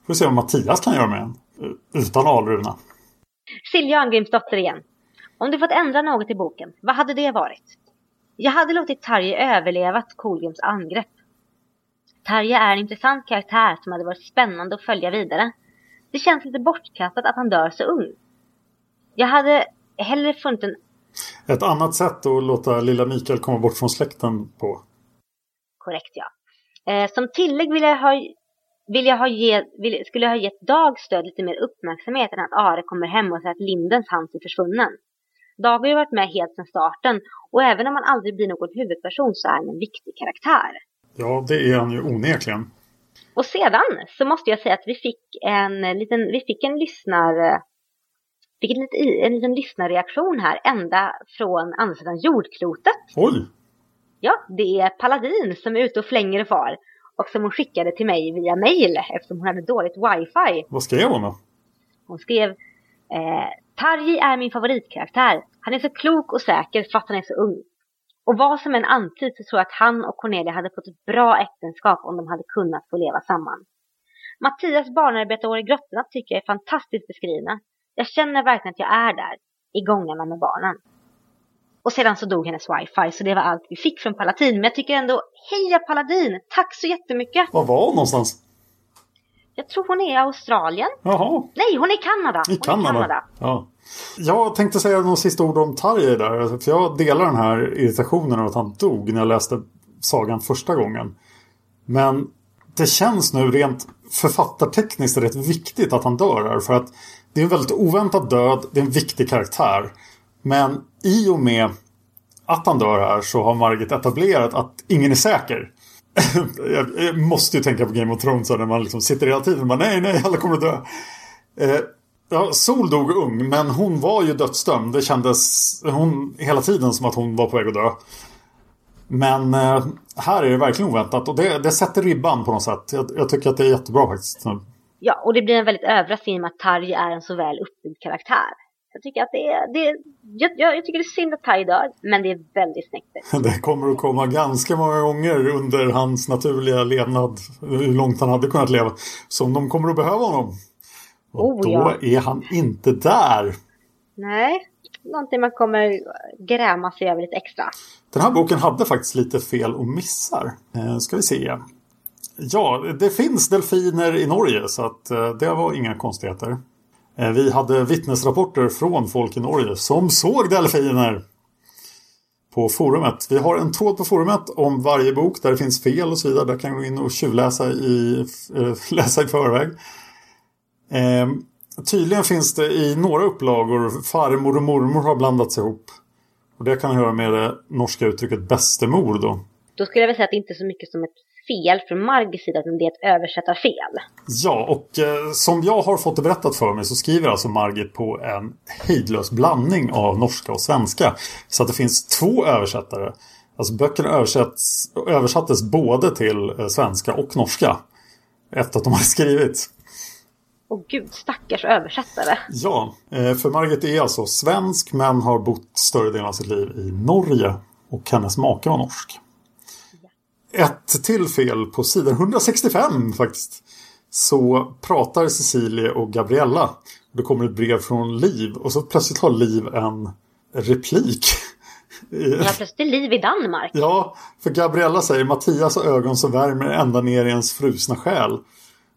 Får se vad Mattias kan göra med en. Utan Alruna. Silja Arngrimsdotter igen. Om du fått ändra något i boken, vad hade det varit? Jag hade låtit Tarje överlevat Kolgrims angrepp. Tarje är en intressant karaktär som hade varit spännande att följa vidare. Det känns lite bortkastat att han dör så ung. Jag hade hellre funnit en... Ett annat sätt att låta lilla Mikael komma bort från släkten på. Korrekt, ja. Eh, som tillägg vill jag ha, vill jag ha ge, vill, skulle jag ha gett Dag stöd lite mer uppmärksamhet än att Are kommer hem och säger att Lindens hans är försvunnen. Dag har ju varit med helt sedan starten och även om han aldrig blir någon huvudperson så är han en viktig karaktär. Ja, det är han ju onekligen. Och sedan så måste jag säga att vi fick en liten, vi fick en lyssnar, fick en, liten, en liten lyssnarreaktion här ända från andra sidan jordklotet. Oj! Ja, det är Paladin som är ute och flänger och far. Och som hon skickade till mig via mail eftersom hon hade dåligt wifi. Vad skrev hon då? Hon skrev eh, Tarji är min favoritkaraktär. Han är så klok och säker fast han är så ung. Och vad som än antyds så tror jag att han och Cornelia hade fått ett bra äktenskap om de hade kunnat få leva samman. Mattias barnarbetarår i grottorna tycker jag är fantastiskt beskrivna. Jag känner verkligen att jag är där, i gångarna med barnen. Och sedan så dog hennes wifi, så det var allt vi fick från Paladin. Men jag tycker ändå, heja Paladin! Tack så jättemycket! Var var hon någonstans? Jag tror hon är i Australien. Jaha. Nej, hon är i Kanada. I Kanada. Kanada. Ja. Jag tänkte säga några sista ord om Tarjei där. För jag delar den här irritationen av att han dog när jag läste sagan första gången. Men det känns nu rent författartekniskt rätt viktigt att han dör här. För att det är en väldigt oväntad död. Det är en viktig karaktär. Men i och med att han dör här så har Margit etablerat att ingen är säker. jag måste ju tänka på Game of Thrones när man liksom sitter hela tiden och bara nej, nej, alla kommer att dö. Eh, ja, Sol dog ung, men hon var ju dödsdömd. Det kändes hon, hela tiden som att hon var på väg att dö. Men eh, här är det verkligen oväntat och det, det sätter ribban på något sätt. Jag, jag, tycker att det är jättebra faktiskt. Ja, och det blir en väldigt överraskning med att Tarja är en så väl uppbyggd karaktär. Jag tycker att det är, det är jag, jag, tycker det är synd att Tai dör, men det är väldigt snyggt. Det kommer att komma ganska många gånger under hans naturliga levnad, hur långt han hade kunnat leva, som de kommer att behöva honom. Och oh, då ja. är han inte där. Nej, någonting man kommer gräma sig över lite extra. Den här boken hade faktiskt lite fel och missar. Eh, ska vi se. Ja, det finns delfiner i Norge så att eh, det var inga konstigheter. Eh, vi hade vittnesrapporter från folk i Norge som såg delfiner på forumet. Vi har en tråd på forumet om varje bok där det finns fel och så vidare. Där kan du gå in och tjuvläsa i, eh, läsa i förväg. Ehm, tydligen finns det i några upplagor farmor och mormor har blandats ihop. Och det kan höra med det norska uttrycket bästemor då. Då skulle jag väl säga att det inte är så mycket som ett fel från Margits sida, utan det är ett översättarfel. Ja, och eh, som jag har fått det berättat för mig så skriver alltså Margit på en hejdlös blandning av norska och svenska. Så att det finns två översättare. Alltså böckerna översätts, översattes både till eh, svenska och norska. Efter att de har skrivits. Och gud, stackars översättare. Ja, eh, för Margit är alltså svensk men har bott större delen av sitt liv i Norge. Och hennes make var norsk. Ett till fel på sidan 165 faktiskt. Så pratar Cecilie och Gabriella. Det kommer ett brev från Liv och så plötsligt har Liv en replik. Ja, plötsligt liv i Danmark. Ja, för Gabriella säger Mattias har ögon som värmer ända ner i ens frusna själ.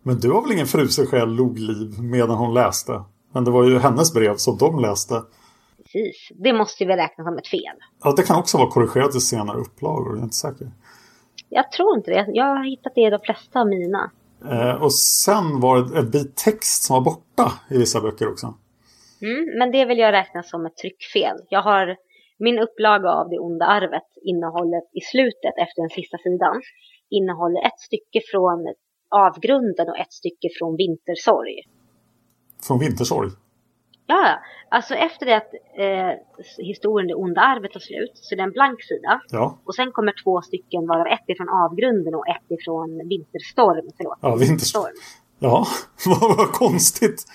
Men du har väl ingen frusen själ, log Liv medan hon läste. Men det var ju hennes brev som de läste. Precis, det måste vi räkna som ett fel. Ja, det kan också vara korrigerat i senare upplagor, jag är inte säker. Jag tror inte det. Jag har hittat det i de flesta av mina. Eh, och sen var det en bit text som var borta i vissa böcker också. Mm, men det vill jag räkna som ett tryckfel. Jag har min upplaga av Det onda arvet innehåller i slutet efter den sista sidan innehåller ett stycke från Avgrunden och ett stycke från Vintersorg. Från Vintersorg? Ja, alltså efter det att eh, historien Det onda arvet tar slut så är det en blank sida. Ja. Och sen kommer två stycken varav ett ifrån Avgrunden och ett ifrån Vinterstorm. Förlåt. Ja, Vinterstorm. Ja, vad konstigt.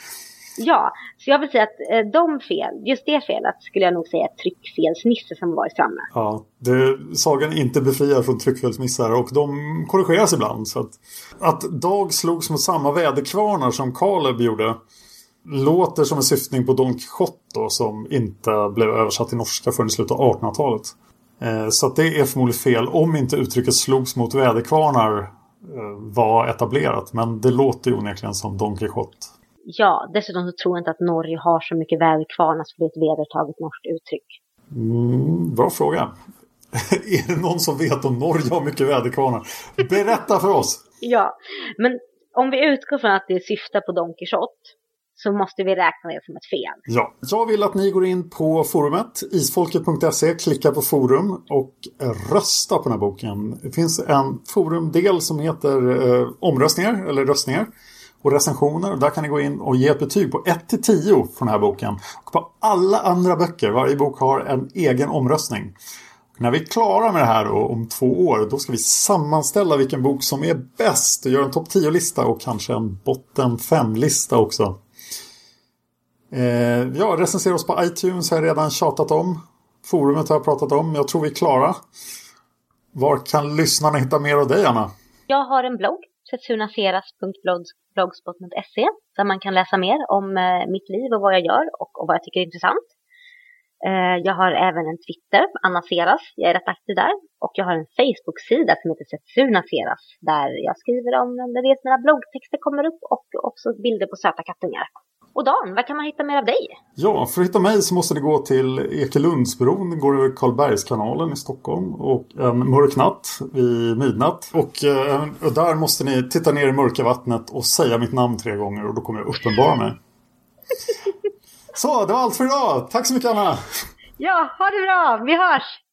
Ja, så jag vill säga att eh, de fel, just det felet skulle jag nog säga är tryckfelsnisse som varit framme. Ja, det, sagan är inte befriad från tryckfelsmissar och de korrigeras ibland. Så att, att Dag slogs mot samma väderkvarnar som Kaleb gjorde låter som en syftning på Don Quixote som inte blev översatt till norska förrän i slutet av 1800-talet. Eh, så det är förmodligen fel om inte uttrycket slogs mot väderkvarnar eh, var etablerat. Men det låter ju onekligen som Don Quixote. Ja, dessutom så tror jag inte att Norge har så mycket väderkvarnar så det är ett vedertaget norskt uttryck. Mm, bra fråga. är det någon som vet om Norge har mycket väderkvarnar? Berätta för oss! ja, men om vi utgår från att det syftar på Don Quixote så måste vi räkna det som ett fel. Ja, jag vill att ni går in på forumet isfolket.se, klickar på forum och rösta på den här boken. Det finns en forumdel som heter eh, omröstningar eller röstningar och recensioner. Där kan ni gå in och ge ett betyg på 1 till 10 på den här boken. Och på alla andra böcker, varje bok har en egen omröstning. Och när vi är klara med det här då, om två år, då ska vi sammanställa vilken bok som är bäst och göra en topp 10-lista och kanske en botten 5-lista också. Eh, ja, recensera oss på iTunes har jag redan tjatat om. Forumet har jag pratat om. Jag tror vi är klara. Var kan lyssnarna hitta mer av dig, Anna? Jag har en blogg, setsunaseras.blogspot.se där man kan läsa mer om eh, mitt liv och vad jag gör och, och vad jag tycker är intressant. Eh, jag har även en Twitter, Anna Seras, jag är rätt aktiv där. Och jag har en Facebook-sida som heter Setsuna Seras där jag skriver om när vet mina bloggtexter kommer upp och också bilder på söta kattungar. Och Dan, vad kan man hitta mer av dig? Ja, för att hitta mig så måste ni gå till Ekelundsbron. Det går över Karlbergskanalen i Stockholm. Och en mörk natt vid midnatt. Och, eh, och där måste ni titta ner i mörka vattnet och säga mitt namn tre gånger. Och då kommer jag uppenbara mig. så, det var allt för idag. Tack så mycket Anna! Ja, ha det bra. Vi hörs!